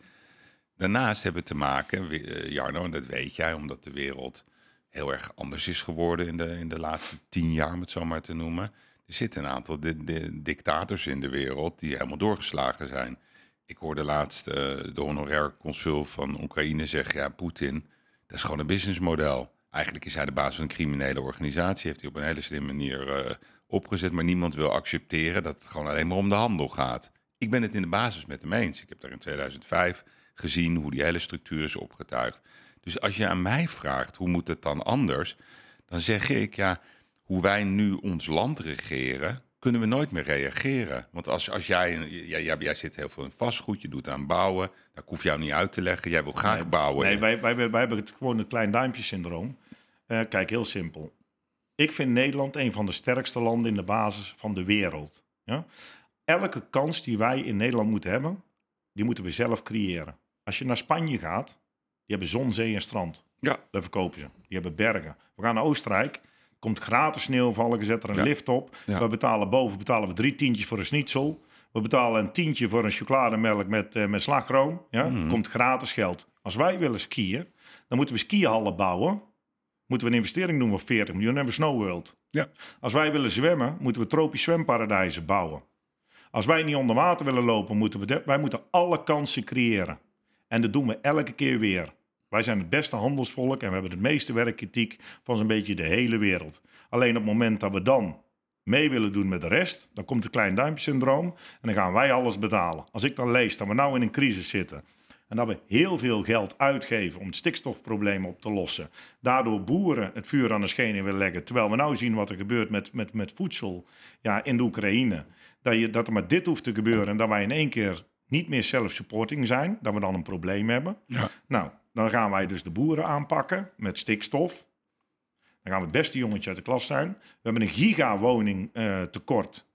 Daarnaast hebben we te maken, eh, Jarno, en dat weet jij, omdat de wereld heel erg anders is geworden in de, in de laatste tien jaar, om het zo maar te noemen. Er zitten een aantal di- di- dictators in de wereld die helemaal doorgeslagen zijn. Ik hoorde laatst eh, de honorair consul van Oekraïne zeggen, ja, Poetin, dat is gewoon een businessmodel. Eigenlijk is hij de baas van een criminele organisatie, heeft hij op een hele slimme manier eh, opgezet, maar niemand wil accepteren dat het gewoon alleen maar om de handel gaat. Ik ben het in de basis met hem eens. Ik heb daar in 2005 gezien hoe die hele structuur is opgetuigd. Dus als je aan mij vraagt hoe moet het dan anders, dan zeg ik ja, hoe wij nu ons land regeren, kunnen we nooit meer reageren. Want als, als jij, jij, jij, zit heel veel in vastgoed, je doet aan bouwen, dat hoef jou niet uit te leggen. Jij wil graag bouwen. Nee, wij, wij, wij, hebben het gewoon een klein duimpje syndroom. Uh, kijk, heel simpel. Ik vind Nederland een van de sterkste landen in de basis van de wereld. Ja? Elke kans die wij in Nederland moeten hebben, die moeten we zelf creëren. Als je naar Spanje gaat, die hebben zon, zee en strand. Ja. Daar verkopen ze. Die hebben bergen. We gaan naar Oostenrijk, komt gratis sneeuwvallen, zet er een lift op. We betalen boven betalen we drie tientjes voor een schnitzel. We betalen een tientje voor een chocolademelk met, uh, met slagroom. Ja? Mm. Komt gratis geld. Als wij willen skiën, dan moeten we skihallen bouwen. Moeten we een investering doen van 40 miljoen en hebben we Snow World. Ja. Als wij willen zwemmen, moeten we tropisch zwemparadijzen bouwen. Als wij niet onder water willen lopen, moeten we wij moeten alle kansen creëren. En dat doen we elke keer weer. Wij zijn het beste handelsvolk en we hebben het meeste werkkritiek van zo'n beetje de hele wereld. Alleen op het moment dat we dan mee willen doen met de rest, dan komt het klein duimpje syndroom en dan gaan wij alles betalen. Als ik dan lees dat we nou in een crisis zitten en dat we heel veel geld uitgeven om het stikstofprobleem op te lossen, daardoor boeren het vuur aan de schenen willen leggen, terwijl we nou zien wat er gebeurt met, met, met voedsel ja, in de Oekraïne, dat, je, dat er maar dit hoeft te gebeuren en dat wij in één keer niet meer self-supporting zijn, dat we dan een probleem hebben. Ja. Nou, dan gaan wij dus de boeren aanpakken met stikstof. Dan gaan we het beste jongetje uit de klas zijn. We hebben een gigawoning uh, tekort.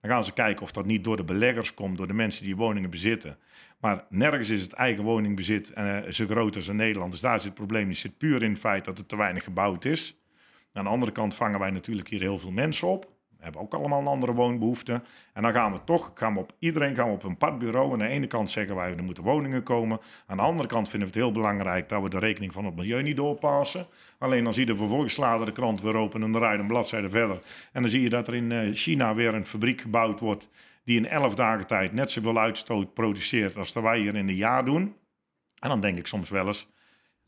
Dan gaan ze kijken of dat niet door de beleggers komt, door de mensen die woningen bezitten. Maar nergens is het eigen woningbezit uh, zo groot als in Nederland. Dus daar zit het probleem. Het zit puur in het feit dat er te weinig gebouwd is. Aan de andere kant vangen wij natuurlijk hier heel veel mensen op hebben ook allemaal een andere woonbehoefte. En dan gaan we toch, gaan we op, iedereen gaan we op een padbureau. Aan de ene kant zeggen wij, er moeten woningen komen. Aan de andere kant vinden we het heel belangrijk dat we de rekening van het milieu niet doorpassen. Alleen dan zie je vervolgens slaan de krant weer open en dan rijden een bladzijde verder. En dan zie je dat er in eh, China weer een fabriek gebouwd wordt die in elf dagen tijd net zoveel uitstoot produceert als dat wij hier in een jaar doen. En dan denk ik soms wel eens,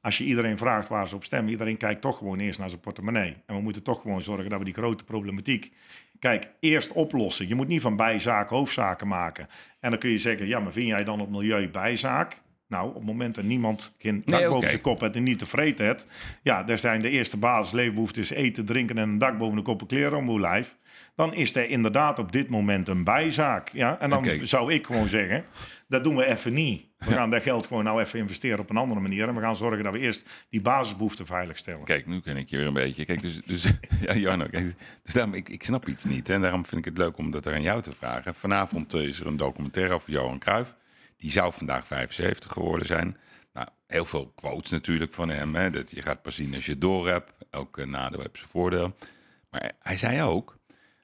als je iedereen vraagt waar ze op stemmen, iedereen kijkt toch gewoon eerst naar zijn portemonnee. En we moeten toch gewoon zorgen dat we die grote problematiek, kijk, eerst oplossen. Je moet niet van bijzaken hoofdzaken maken. En dan kun je zeggen, ja, maar vind jij dan het milieu bijzaak? Nou, op het moment dat niemand geen dak boven okay. de kop heeft en niet tevreden heeft, ja, daar zijn de eerste basisleefbehoeftes eten, drinken en een dak boven de kop kleren om uw lijf. Dan is er inderdaad op dit moment een bijzaak. Ja? En dan zou ik gewoon zeggen, dat doen we even niet. We gaan dat geld gewoon nou even investeren op een andere manier. En we gaan zorgen dat we eerst die basisbehoeften veilig stellen. Kijk, nu ken ik je weer een beetje. Kijk, dus, dus ja, Jarno, kijk, dus daarom, ik, ik snap iets niet. En daarom vind ik het leuk om dat aan jou te vragen. Vanavond eh, is er een documentaire over Johan Cruijff. Die zou vandaag 75 geworden zijn. Nou, heel veel quotes natuurlijk van hem. Hè, dat je gaat pas zien als je door hebt. Elke nadeel heeft zijn voordeel. Maar hij zei ook,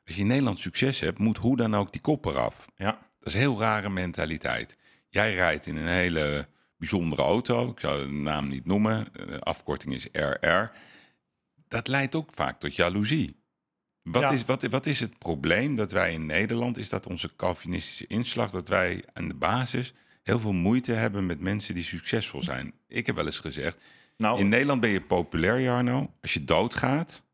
als je in Nederland succes hebt, moet hoe dan ook die kop eraf. Ja. Dat is een heel rare mentaliteit. Jij rijdt in een hele bijzondere auto. Ik zou de naam niet noemen. De afkorting is RR. Dat leidt ook vaak tot jaloezie. Wat, is, wat, wat is het probleem dat wij in Nederland, is dat onze Calvinistische inslag, dat wij aan de basis heel veel moeite hebben met mensen die succesvol zijn. Ik heb wel eens gezegd, nou, in Nederland ben je populair, Jarno, als je doodgaat,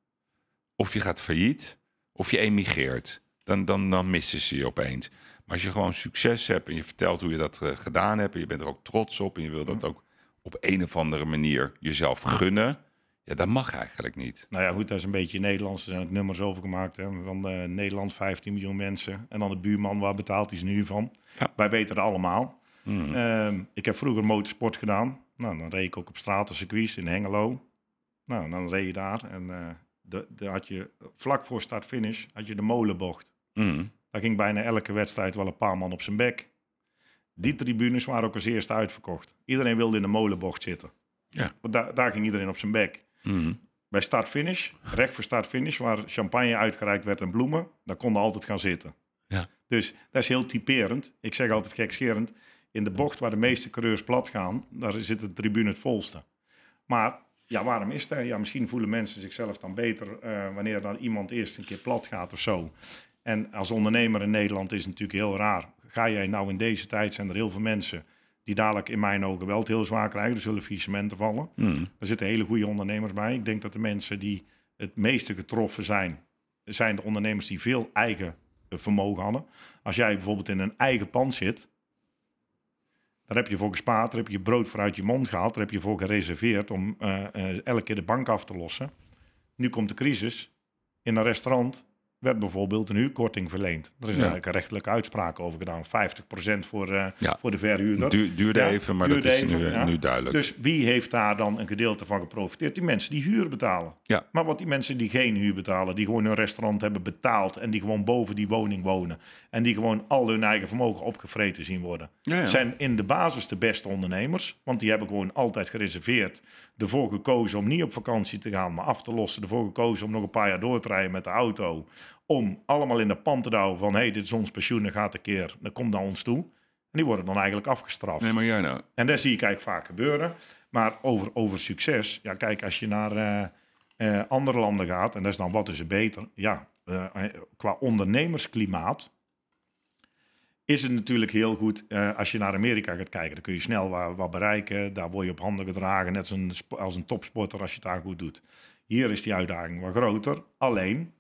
of je gaat failliet, of je emigreert. Dan, dan, dan missen ze je opeens. Maar als je gewoon succes hebt en je vertelt hoe je dat uh, gedaan hebt... en je bent er ook trots op en je wil dat ook op een of andere manier jezelf gunnen... Ja, dat mag eigenlijk niet. Nou ja, goed, dat is een beetje Nederlands. Er zijn het nummers over gemaakt. Hè, van uh, Nederland 15 miljoen mensen. En dan de buurman, waar betaalt hij ze nu van? Ja. Wij weten het allemaal. Mm. Uh, ik heb vroeger motorsport gedaan. Nou, dan reed ik ook op stratencircuits in Hengelo. Nou, dan reed je daar. En uh, de, de had je, vlak voor start-finish had je de molenbocht. Mm. Daar ging bijna elke wedstrijd wel een paar man op zijn bek. Die tribunes waren ook als eerste uitverkocht. Iedereen wilde in de molenbocht zitten. Ja. Want daar, daar ging iedereen op zijn bek. Mm. Bij start-finish, recht voor start-finish, waar champagne uitgereikt werd en bloemen, daar konden altijd gaan zitten. Ja. Dus dat is heel typerend. Ik zeg altijd gekscherend, in de bocht waar de meeste coureurs plat gaan, daar zit de tribune het volste. Maar ja, waarom is dat? Ja, misschien voelen mensen zichzelf dan beter uh, wanneer dan iemand eerst een keer plat gaat of zo. En als ondernemer in Nederland is het natuurlijk heel raar. Ga jij nou in deze tijd, zijn er heel veel mensen die dadelijk in mijn ogen wel het heel zwaar krijgen. Er zullen faillissementen vallen. Mm. Er zitten hele goede ondernemers bij. Ik denk dat de mensen die het meeste getroffen zijn zijn de ondernemers die veel eigen eh, vermogen hadden. Als jij bijvoorbeeld in een eigen pand zit, daar heb je voor gespaard, daar heb je brood voor uit je mond gehaald, daar heb je voor gereserveerd om eh, eh, elke keer de bank af te lossen. Nu komt de crisis. In een restaurant werd bijvoorbeeld een huurkorting verleend. Er is Ja. eigenlijk een rechtelijke uitspraak over gedaan. 50% voor, eh, Ja. voor de verhuurder. Du duurde Ja, even, maar duurde dat is even, nu, ja. nu duidelijk. Dus wie heeft daar dan een gedeelte van geprofiteerd? Die mensen die huur betalen. Ja. Maar wat die mensen die geen huur betalen, die gewoon een restaurant hebben betaald en die gewoon boven die woning wonen en die gewoon al hun eigen vermogen opgevreten zien worden, zijn in de basis de beste ondernemers. Want die hebben gewoon altijd gereserveerd, ervoor gekozen om niet op vakantie te gaan, maar af te lossen. Ervoor gekozen om nog een paar jaar door te rijden met de auto. Om allemaal in de pan te houden van, hé, hey, dit is ons pensioen, dat gaat een keer, dat komt naar ons toe. En die worden dan eigenlijk afgestraft. Nee, maar jij nou. En dat zie ik eigenlijk vaak gebeuren. Maar over, over succes, ja, kijk, als je naar eh, eh, andere landen gaat, en dat is dan wat is er beter? Ja, eh, qua ondernemersklimaat is het natuurlijk heel goed. eh, als je naar Amerika gaat kijken, dan kun je snel wat, wat bereiken. Daar word je op handen gedragen, net als een, spo- als een topsporter als je het daar goed doet. Hier is die uitdaging wat groter. Alleen,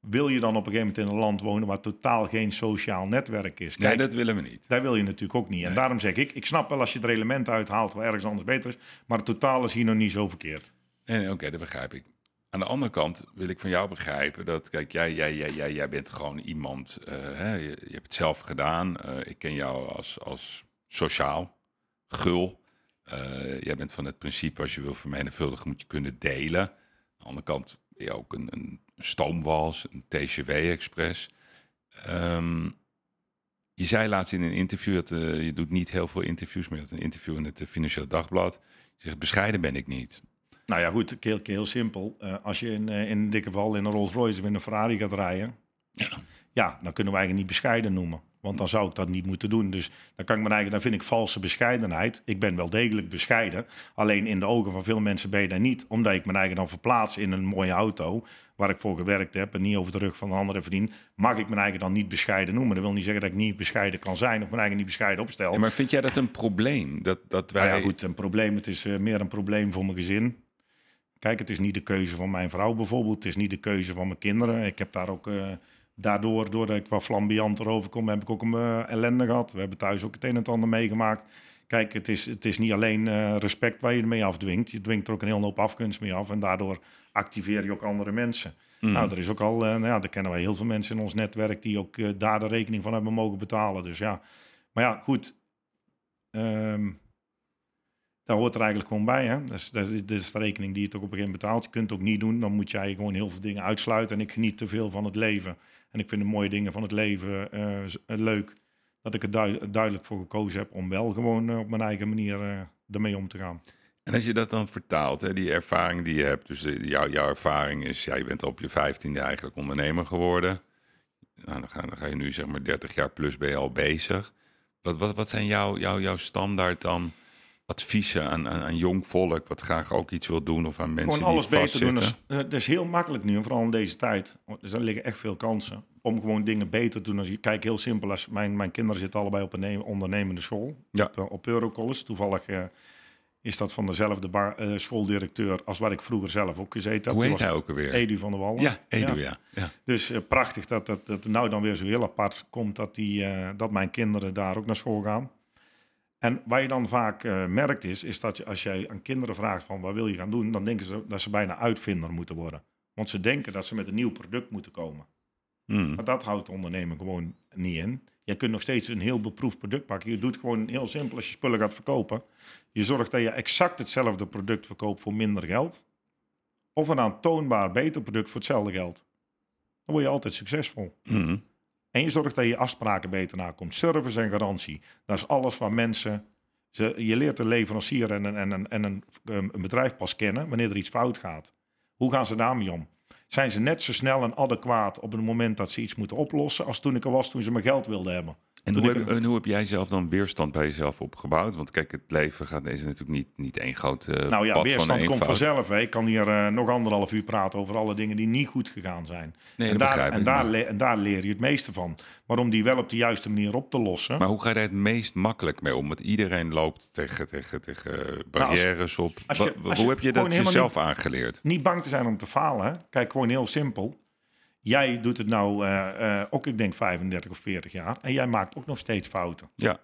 wil je dan op een gegeven moment in een land wonen waar totaal geen sociaal netwerk is? Nee, dat willen we niet. daar wil je natuurlijk ook niet. En Nee. daarom zeg ik, ik snap wel als je er elementen uithaalt waar ergens anders beter is, maar het totaal is hier nog niet zo verkeerd. Nee, nee, oké, dat begrijp ik. Aan de andere kant wil ik van jou begrijpen dat, kijk, jij, jij, jij, jij, jij bent gewoon iemand, eh, hè, je, hebt het zelf gedaan. Eh, ik ken jou als, als sociaal, gul. Eh, jij bent van het principe, als je wil vermenigvuldigen, moet je kunnen delen. Aan de andere kant ben je ook een, een stoomwals, een TCW-express. Ehm, je zei laatst in een interview, dat, je doet niet heel veel interviews, maar je had een interview in het Financieel Dagblad. Je zegt, bescheiden ben ik niet. Nou ja, goed, heel, heel simpel. Eh, als je in, eh, in een dikke geval in een Rolls Royce of in een Ferrari gaat rijden, ja. dan kunnen we eigenlijk niet bescheiden noemen. Want dan zou ik dat niet moeten doen. Dus dan kan ik me eigenlijk, dan vind ik valse bescheidenheid. Ik ben wel degelijk bescheiden. Alleen in de ogen van veel mensen ben je dat niet. Omdat ik mijn eigen dan verplaats in een mooie auto. Waar ik voor gewerkt heb en niet over de rug van een andere verdien. Mag ik mijn eigen dan niet bescheiden noemen. Dat wil niet zeggen dat ik niet bescheiden kan zijn. Of mijn eigen niet bescheiden opstel. Ja, maar vind jij dat een probleem? Dat, dat wij... Nou ja, goed, een probleem. Het is eh, meer een probleem voor mijn gezin. Kijk, het is niet de keuze van mijn vrouw bijvoorbeeld. Het is niet de keuze van mijn kinderen. Ik heb daar ook, eh, daardoor, doordat ik wat flambianter overkom, heb ik ook een eh, ellende gehad. We hebben thuis ook het een en het ander meegemaakt. Kijk, het is, het is niet alleen eh, respect waar je ermee afdwingt. Je dwingt er ook een hele hoop afgunst mee af. En daardoor activeer je ook andere mensen. Mm. Nou, er is ook al, nou ja, daar kennen wij heel veel mensen in ons netwerk die ook daar de rekening van hebben mogen betalen. Dus ja, maar ja, goed. Ehm daar hoort er eigenlijk gewoon bij. Hè? Is, dat, is, dat is de rekening die je toch op een gegeven moment betaalt. Je kunt het ook niet doen, dan moet jij gewoon heel veel dingen uitsluiten. En ik geniet te veel van het leven. En ik vind de mooie dingen van het leven eh, eh, leuk. Dat ik er dui- duidelijk voor gekozen heb om wel gewoon eh, op mijn eigen manier ermee om te gaan. En als je dat dan vertaalt, hè, die ervaring die je hebt, dus de, jouw, ervaring is, ja, je bent op je vijftiende eigenlijk ondernemer geworden. Nou, dan, ga, dan ga je nu zeg maar 30 jaar plus ben je al bezig. Wat, wat, wat zijn jouw, jouw, jouw standaard dan adviezen aan, aan, aan jong volk, wat graag ook iets wil doen of aan mensen Gewoon alles die beter doen. Dat is, eh, dat is heel makkelijk nu, en vooral in deze tijd. Dus er liggen echt veel kansen om gewoon dingen beter te doen. Als je kijkt, heel simpel. Als mijn, mijn kinderen zitten allebei op een ne- ondernemende school. Ja. Op, eh, op Eurocollege. Toevallig eh, is dat van dezelfde bar, schooldirecteur als waar ik vroeger zelf ook gezeten heb. Hoe heet hij ook alweer? Edu van der Wallen. Ja, Edu, ja. ja. Dus prachtig dat, dat, dat het nou dan weer zo heel apart komt dat, die, dat mijn kinderen daar ook naar school gaan. En wat je dan vaak eh, merkt is, is dat je, als jij aan kinderen vraagt van wat wil je gaan doen, dan denken ze dat ze bijna uitvinder moeten worden. Want ze denken dat ze met een nieuw product moeten komen. Hmm. Maar dat houdt de ondernemer gewoon niet in. Je kunt nog steeds een heel beproefd product pakken. Je doet gewoon heel simpel als je spullen gaat verkopen. Je zorgt dat je exact hetzelfde product verkoopt voor minder geld. Of een aantoonbaar beter product voor hetzelfde geld. Dan word je altijd succesvol. Hmm. En je zorgt dat je afspraken beter nakomt. Service en garantie. Dat is alles waar mensen... Ze, je leert de leverancier en, een, en, een, en een, een bedrijf pas kennen wanneer er iets fout gaat. Hoe gaan ze daarmee om? Zijn ze net zo snel en adequaat op het moment dat ze iets moeten oplossen... als toen ik er was toen ze mijn geld wilden hebben? En hoe heb, en hoe heb jij zelf dan weerstand bij jezelf opgebouwd? Want kijk, het leven gaat deze natuurlijk niet, niet één groot eh, Nou ja, pad weerstand van komt vanzelf. Hè. Ik kan hier eh, nog anderhalf uur praten over alle dingen die niet goed gegaan zijn. Nee, en, daar, begrijp en, daar en daar leer je het meeste van. Maar om die wel op de juiste manier op te lossen... Maar hoe ga je daar het meest makkelijk mee om? Want iedereen loopt tegen, tegen, tegen barrières op. Nou, als je- hoe je heb je dat jezelf aangeleerd? niet bang te zijn om te falen. Hè? Kijk, gewoon heel simpel. Jij doet het nou eh, eh, ook, ik denk 35 of 40 jaar. En jij maakt ook nog steeds fouten. Ja,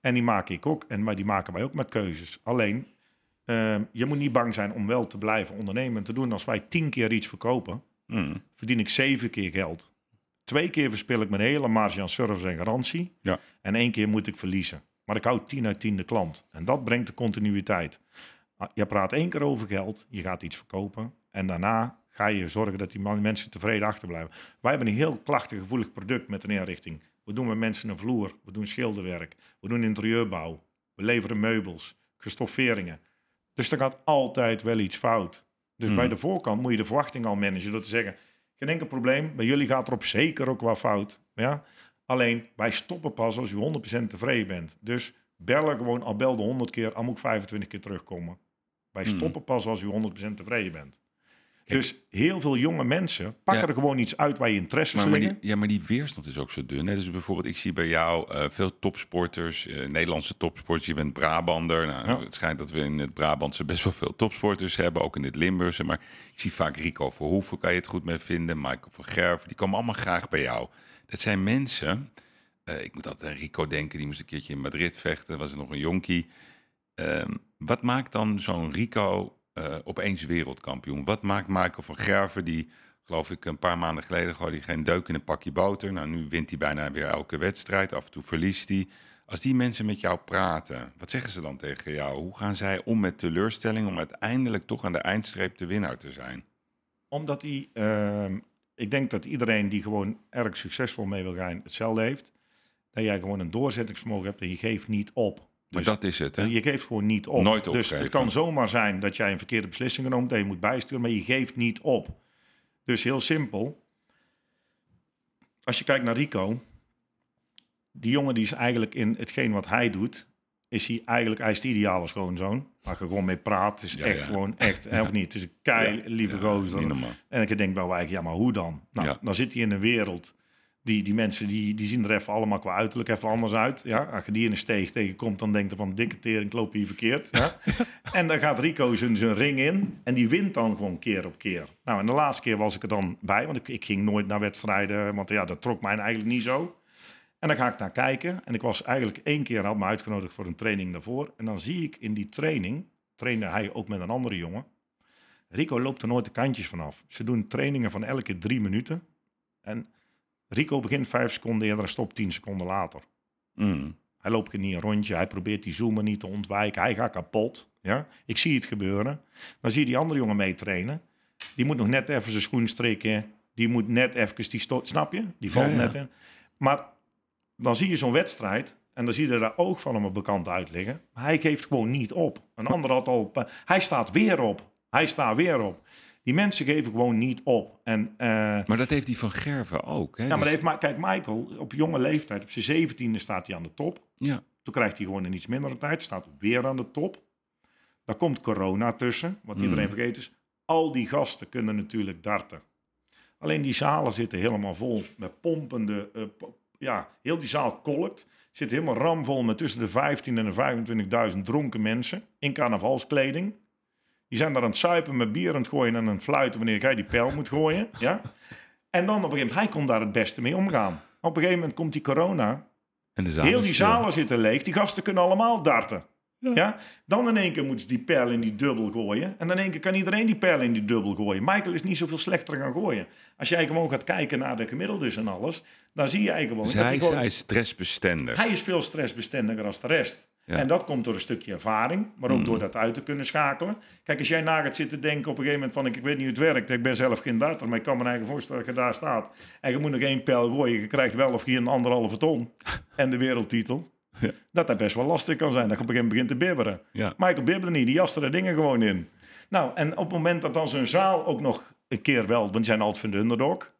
En die maak ik ook. En, maar die maken wij ook met keuzes. Alleen, ehm, je moet niet bang zijn om wel te blijven ondernemen en te doen. Als wij tien keer iets verkopen, Mm. verdien ik zeven keer geld. Twee keer verspil ik mijn hele marge aan service en garantie. Ja. En één keer moet ik verliezen. Maar ik hou 10 uit 10 de klant. En dat brengt de continuïteit. Ah, Je praat één keer over geld, je gaat iets verkopen. En daarna ga je zorgen dat die mensen tevreden achterblijven. Wij hebben een heel klachtig gevoelig product met een inrichting. We doen met mensen een vloer, we doen schilderwerk, we doen interieurbouw. We leveren meubels, gestofferingen. Dus er gaat altijd wel iets fout. Dus Hmm. bij de voorkant moet je de verwachting al managen door te zeggen... geen enkel probleem, bij jullie gaat er op zeker ook wat fout. Ja? Alleen, wij stoppen pas als u 100% tevreden bent. Dus bellen gewoon, al belde 100 keer, al moet ik 25 keer terugkomen. Wij Hmm. stoppen pas als u 100% tevreden bent. Kijk. Dus heel veel jonge mensen pakken Ja. er gewoon iets uit waar je interesses Maar, maar liggen. die, ja, maar die weerstand is ook zo dun. Hè? Dus bijvoorbeeld, ik zie bij jou eh, veel topsporters, eh, Nederlandse topsporters. Je bent Brabander. Nou, Ja. Het schijnt dat we in het Brabantse best wel veel topsporters hebben, ook in het Limburgse. Maar ik zie vaak Rico Verhoeven, kan je het goed mee vinden. Michael van Gerven, die komen allemaal graag bij jou. Dat zijn mensen, eh, ik moet altijd aan Rico denken, die moest een keertje in Madrid vechten, was er nog een jonkie. Ehm, wat maakt dan zo'n Rico eh, opeens wereldkampioen? Wat maakt Michael van Gerven, die geloof ik een paar maanden geleden gooide geen deuk in een pakje boter. Nou, nu wint hij bijna weer elke wedstrijd, af en toe verliest hij. Als die mensen met jou praten, wat zeggen ze dan tegen jou? Hoe gaan zij om met teleurstelling om uiteindelijk toch aan de eindstreep de winnaar te zijn? Omdat die, ehm, ik denk dat iedereen die gewoon erg succesvol mee wil gaan, hetzelfde heeft. Dat jij gewoon een doorzettingsvermogen hebt en je geeft niet op. Maar Dus dat is het, hè? je geeft gewoon niet op. Nooit Dus het kan zomaar zijn dat jij een verkeerde beslissing genomen, dat je moet bijsturen, maar je geeft niet op. Dus heel simpel. Als je kijkt naar Rico, die jongen die is eigenlijk in hetgeen wat hij doet, is hij eigenlijk, hij is de ideale schoonzoon. Waar je gewoon mee praat, is Ja, echt ja. gewoon echt, hè, of niet? Het is een kei lieve Ja, gozer. En ik denk bij wijken, ja, maar hoe dan? Nou, Ja. dan zit hij in een wereld. Die, die mensen die, die zien er even allemaal qua uiterlijk even anders uit. Ja? Als je die in een steeg tegenkomt, dan denkt er van dikke tering, ik loop hier verkeerd. Ja? en dan gaat Rico zijn, zijn ring in en die wint dan gewoon keer op keer. Nou, en de laatste keer was ik er dan bij, want ik, ik ging nooit naar wedstrijden, want ja, dat trok mij eigenlijk niet zo. En dan ga ik naar kijken. En ik was eigenlijk één keer had me uitgenodigd voor een training daarvoor. En dan zie ik in die training, trainde hij ook met een andere jongen. Rico loopt er nooit de kantjes vanaf. Ze doen trainingen van elke drie minuten. En Rico begint vijf seconden eerder en stopt tien seconden later. Mm. Hij loopt niet een rondje, hij probeert die zoomer niet te ontwijken. Hij gaat kapot. Ja? Ik zie het gebeuren. Dan zie je die andere jongen meetrainen. Die moet nog net even zijn schoen strikken. Die moet net even die Snap je? Die valt Ja, ja. net in. Maar dan zie je zo'n wedstrijd. En dan zie je daar oog van hem bekant uit liggen. Maar hij geeft gewoon niet op. Een ander had al... Hij staat weer op. Hij staat weer op. Die mensen geven gewoon niet op. En, eh, Maar dat heeft die van Gerven ook, hè? ja, maar Dus- heeft, Ma- kijk, Michael, op jonge leeftijd, op zijn zeventiende staat hij aan de top. ja. Toen krijgt hij gewoon in iets mindere tijd, staat weer aan de top. Daar komt corona tussen, wat iedereen vergeten is. Al die gasten kunnen natuurlijk darten. Alleen die zalen zitten helemaal vol met pompende, eh, ja, heel die zaal kolkt. Zit helemaal ramvol met tussen de 15 en de 25.000 dronken mensen in carnavalskleding. Die zijn daar aan het suipen met bier aan het gooien en aan het fluiten wanneer jij die pijl moet gooien. Ja? En dan op een gegeven moment, hij kon daar het beste mee omgaan. Op een gegeven moment komt die corona En de zaal Heel die stil. zalen zitten leeg. Die gasten kunnen allemaal darten. Ja. Dan in één keer moeten ze die pijl in die dubbel gooien. En dan in één keer kan iedereen die pijl in die dubbel gooien. Michael is niet zoveel slechter gaan gooien. Als jij gewoon gaat kijken naar de gemiddeldes en alles, dan zie jij gewoon Dus dat hij, hij is, gewoon... hij is stressbestendig. Hij is veel stressbestendiger als de rest. Ja. Mm. En dat komt door een stukje ervaring, maar ook door dat uit te kunnen schakelen. Kijk, als jij na gaat zitten denken op een gegeven moment van... ik weet niet hoe het werkt, ik ben zelf geen darter... maar ik kan me eigen voorstellen dat je daar staat... en je moet nog één pijl gooien, je krijgt wel of geen anderhalve ton... en de wereldtitel. Dat dat best wel lastig kan zijn, dat je op een gegeven moment begint te bibberen. Ja. Michael bibberde niet, die jaste er dingen gewoon in. Nou, en op het moment dat dan zo'n zaal ook nog een keer wel... want die zijn altijd van de underdog...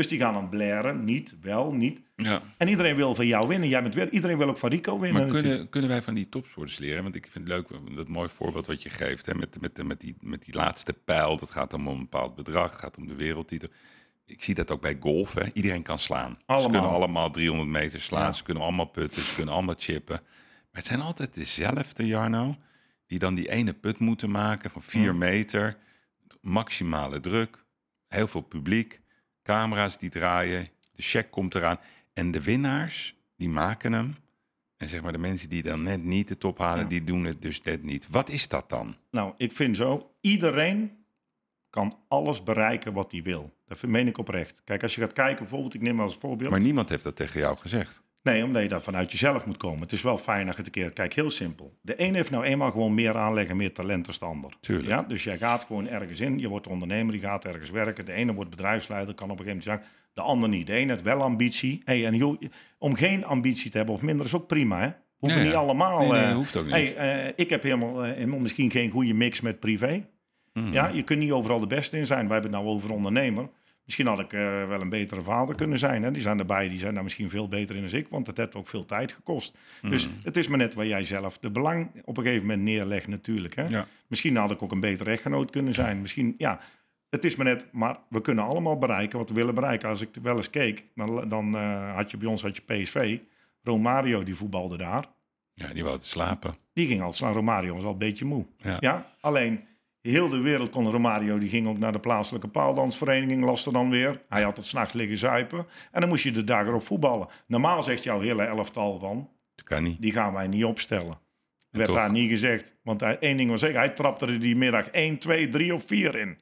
Dus die gaan aan het blaren, niet, wel, niet. Ja. En iedereen wil van jou winnen. Jij bent weer, iedereen wil ook van Rico winnen. Maar kunnen, kunnen wij van die topsporters leren? Want ik vind het leuk, dat mooi voorbeeld wat je geeft. Hè, met, met, met, die, met die laatste pijl. Dat gaat om een bepaald bedrag. Het gaat om de wereldtitel. Ik zie dat ook bij golf. Hè. Iedereen kan slaan. Ze kunnen allemaal 300 meter slaan. Ja. Ze kunnen allemaal putten. Ze kunnen allemaal chippen. Maar het zijn altijd dezelfde, Jarno. Die dan die ene put moeten maken van 4 meter. Maximale druk. Heel veel publiek. Camera's die draaien, de check komt eraan. En de winnaars, die maken hem. En zeg maar de mensen die dan net niet de top halen, Ja. die doen het dus net niet. Wat is dat dan? Nou, ik vind zo, iedereen kan alles bereiken wat hij wil. Dat meen ik oprecht. Kijk, als je gaat kijken, bijvoorbeeld, ik neem als voorbeeld. Maar niemand heeft dat tegen jou gezegd. Nee, omdat je dat vanuit jezelf moet komen. Het is wel fijn als je het een keer... Kijk, heel simpel. De een heeft nou eenmaal gewoon meer aanleg en meer talent dan de ander. Tuurlijk. Ja? Dus jij gaat gewoon ergens in. Je wordt ondernemer, die gaat ergens werken. De ene wordt bedrijfsleider, kan op een gegeven moment zeggen... De ander niet. De ene heeft wel ambitie. Hey, en joh, om geen ambitie te hebben of minder is ook prima, hè? Hoeven Ja, niet allemaal... Nee, nee, eh, dat hoeft ook niet. Hey, eh, ik heb helemaal, eh, helemaal misschien geen goede mix met privé. Hmm. Ja, je kunt niet overal de beste in zijn. Wij hebben het nou over ondernemer. Misschien had ik eh, wel een betere vader kunnen zijn. Hè? Die zijn erbij, die zijn daar misschien veel beter in dan ik, want het heeft ook veel tijd gekost. Dus Hmm. het is maar net waar jij zelf de belang op een gegeven moment neerlegt natuurlijk. Hè? Ja. Misschien had ik ook een betere echtgenoot kunnen zijn. Misschien, ja, het is maar net, maar we kunnen allemaal bereiken wat we willen bereiken. Als ik wel eens keek, dan, dan eh, had je bij ons had je PSV. Romario, die voetbalde daar. Ja, die wou te slapen. Die ging al slaan. Romario was al een beetje moe. Ja. Ja, alleen heel de wereld kon Romario. Die ging ook naar de plaatselijke paaldansvereniging, las er dan weer. Hij had tot s'nachts liggen zuipen. En dan moest je de dag erop voetballen. Normaal zegt jouw hele elftal van, Dat kan niet. die gaan wij niet opstellen. Werd toch? daar niet gezegd. Want hij, één ding was zeker, hij trapte er die middag 1, 2, 3 of 4 in.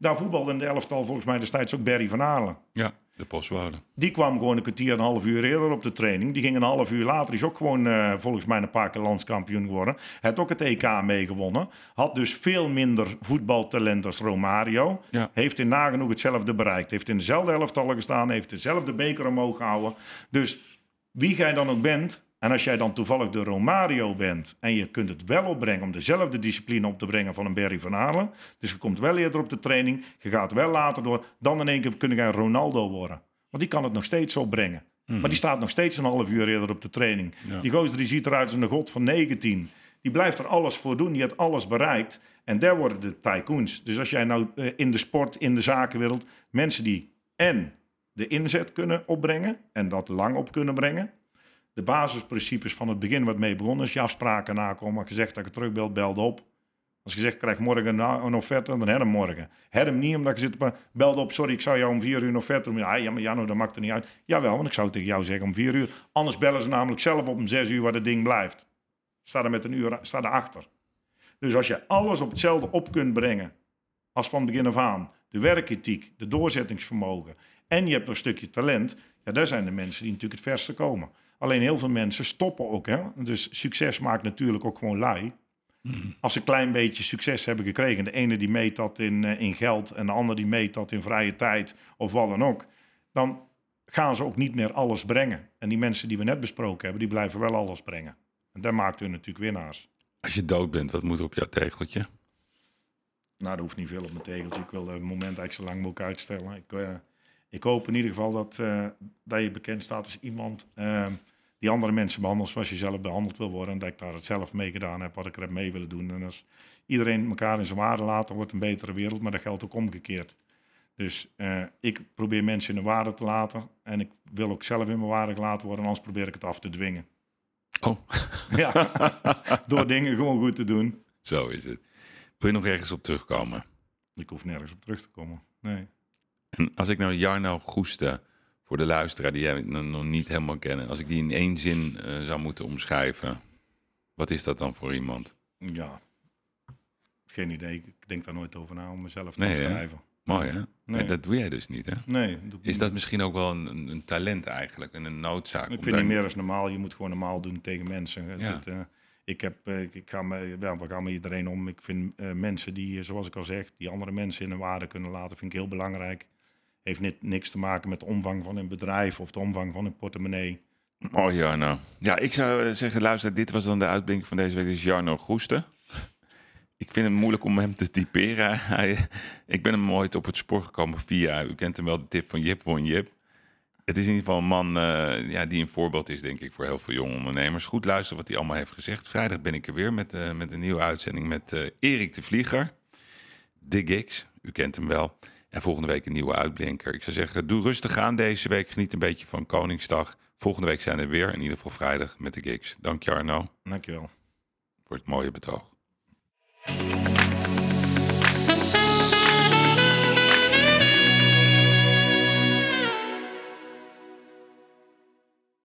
Daar voetbalde in de elftal volgens mij destijds ook Barry van Halen. Ja, de postbode. Die kwam gewoon een kwartier, een half uur eerder op de training. Die ging een half uur later. Is ook gewoon eh, volgens mij een paar keer landskampioen geworden. Had ook het EK meegewonnen. Had dus veel minder voetbaltalent als Romario. Ja. Heeft in nagenoeg hetzelfde bereikt. Heeft in dezelfde elftallen gestaan. Heeft dezelfde beker omhoog gehouden. Dus wie jij dan ook bent. En als jij dan toevallig de Romario bent. En je kunt het wel opbrengen om dezelfde discipline op te brengen van een Barry van Halen. Dus je komt wel eerder op de training. Je gaat wel later door. Dan in één keer kun jij Ronaldo worden. Want die kan het nog steeds opbrengen. Maar die staat nog steeds een half uur eerder op de training. Ja. Die gozer die ziet eruit als een god van 19. Die blijft er alles voor doen. Die heeft alles bereikt. En daar worden de tycoons. Dus als jij nou eh, in de sport, in de zakenwereld... mensen die en de inzet kunnen opbrengen... en dat lang op kunnen brengen... de basisprincipes van het begin wat mee begonnen is... je afspraken nakomen. Gezegd dat ik terugbeld, belde op. Als je zegt, krijg morgen een, offerte, dan heb hem morgen. Heb hem niet, omdat je zit op, belde op, sorry, ik zou jou om vier uur een offerte doen. Ja, ja, maar Jano, dat maakt er niet uit. Jawel, want ik zou tegen jou zeggen om vier uur. Anders bellen ze namelijk zelf op om zes uur waar het ding blijft. Sta er met een uur, sta erachter. Dus als je alles op hetzelfde op kunt brengen, als van begin af aan, de werkethiek, de doorzettingsvermogen, en je hebt nog een stukje talent, ja, daar zijn de mensen die natuurlijk het verste komen. Alleen heel veel mensen stoppen ook. Hè? Dus succes maakt natuurlijk ook gewoon lui. Als ze een klein beetje succes hebben gekregen, de ene die meet dat in, eh, in geld en de ander die meet dat in vrije tijd of wat dan ook, dan gaan ze ook niet meer alles brengen. En die mensen die we net besproken hebben, die blijven wel alles brengen. En daar maakt hun natuurlijk winnaars. Als je dood bent, wat moet er op jouw tegeltje? Nou, er hoeft niet veel op mijn tegeltje. Ik wil het moment eigenlijk zo lang mogelijk uitstellen. Ik, eh, ik hoop in ieder geval dat, eh, dat je bekend staat als iemand eh, die andere mensen behandelt zoals je zelf behandeld wil worden. En dat ik daar het zelf mee gedaan heb, wat ik er heb mee willen doen. En als iedereen elkaar in zijn waarde laat, dan wordt het een betere wereld. Maar dat geldt ook omgekeerd. Dus eh, ik probeer mensen in de waarde te laten. En ik wil ook zelf in mijn waarde gelaten worden. Anders probeer ik het af te dwingen. Oh, Ja, door dingen gewoon goed te doen. zo is het. Wil je nog ergens op terugkomen? Ik hoef nergens op terug te komen. Nee. En als ik nou Jarno Goeste, voor de luisteraar die jij nog niet helemaal kennen, als ik die in één zin eh, zou moeten omschrijven, wat is dat dan voor iemand? Ja, geen idee. Ik denk daar nooit over na om mezelf te Nee, hè? omschrijven. Mooi hè? Nee. Nee, dat doe jij dus niet hè? Nee, dat doe ik Is dat misschien ook wel een, een, talent eigenlijk en een noodzaak? Ik vind niet meer als normaal. Je moet gewoon normaal doen tegen mensen. Het- Ja. het, eh, ik, heb, eh, ik, ik ga me, ja, we gaan met iedereen om. Ik vind mensen die, zoals ik al zeg, die andere mensen in hun waarde kunnen laten, vind ik heel belangrijk. Heeft niet, niks te maken met de omvang van een bedrijf of de omvang van een portemonnee. Mooi Jarno. Ja, ik zou eh, zeggen, luister, dit was dan de uitblinker van deze week. Is Jarno Goeste. Ik vind het moeilijk om hem te typeren. Ik ben hem ooit op het spoor gekomen via, u kent hem wel, de tip van Jip won Jip. Het is in ieder geval een man eh, ja, die een voorbeeld is, denk ik, voor heel veel jonge ondernemers. Goed luisteren wat hij allemaal heeft gezegd. Vrijdag ben ik er weer met, eh, met een nieuwe uitzending met eh, Erik de Vlieger. De Gigs, u kent hem wel. En volgende week een nieuwe uitblinker. Ik zou zeggen, doe rustig aan deze week. Geniet een beetje van Koningsdag. Volgende week zijn er weer, in ieder geval vrijdag, met de Gigs. Dank je Arno Dankjewel. voor het mooie betoog.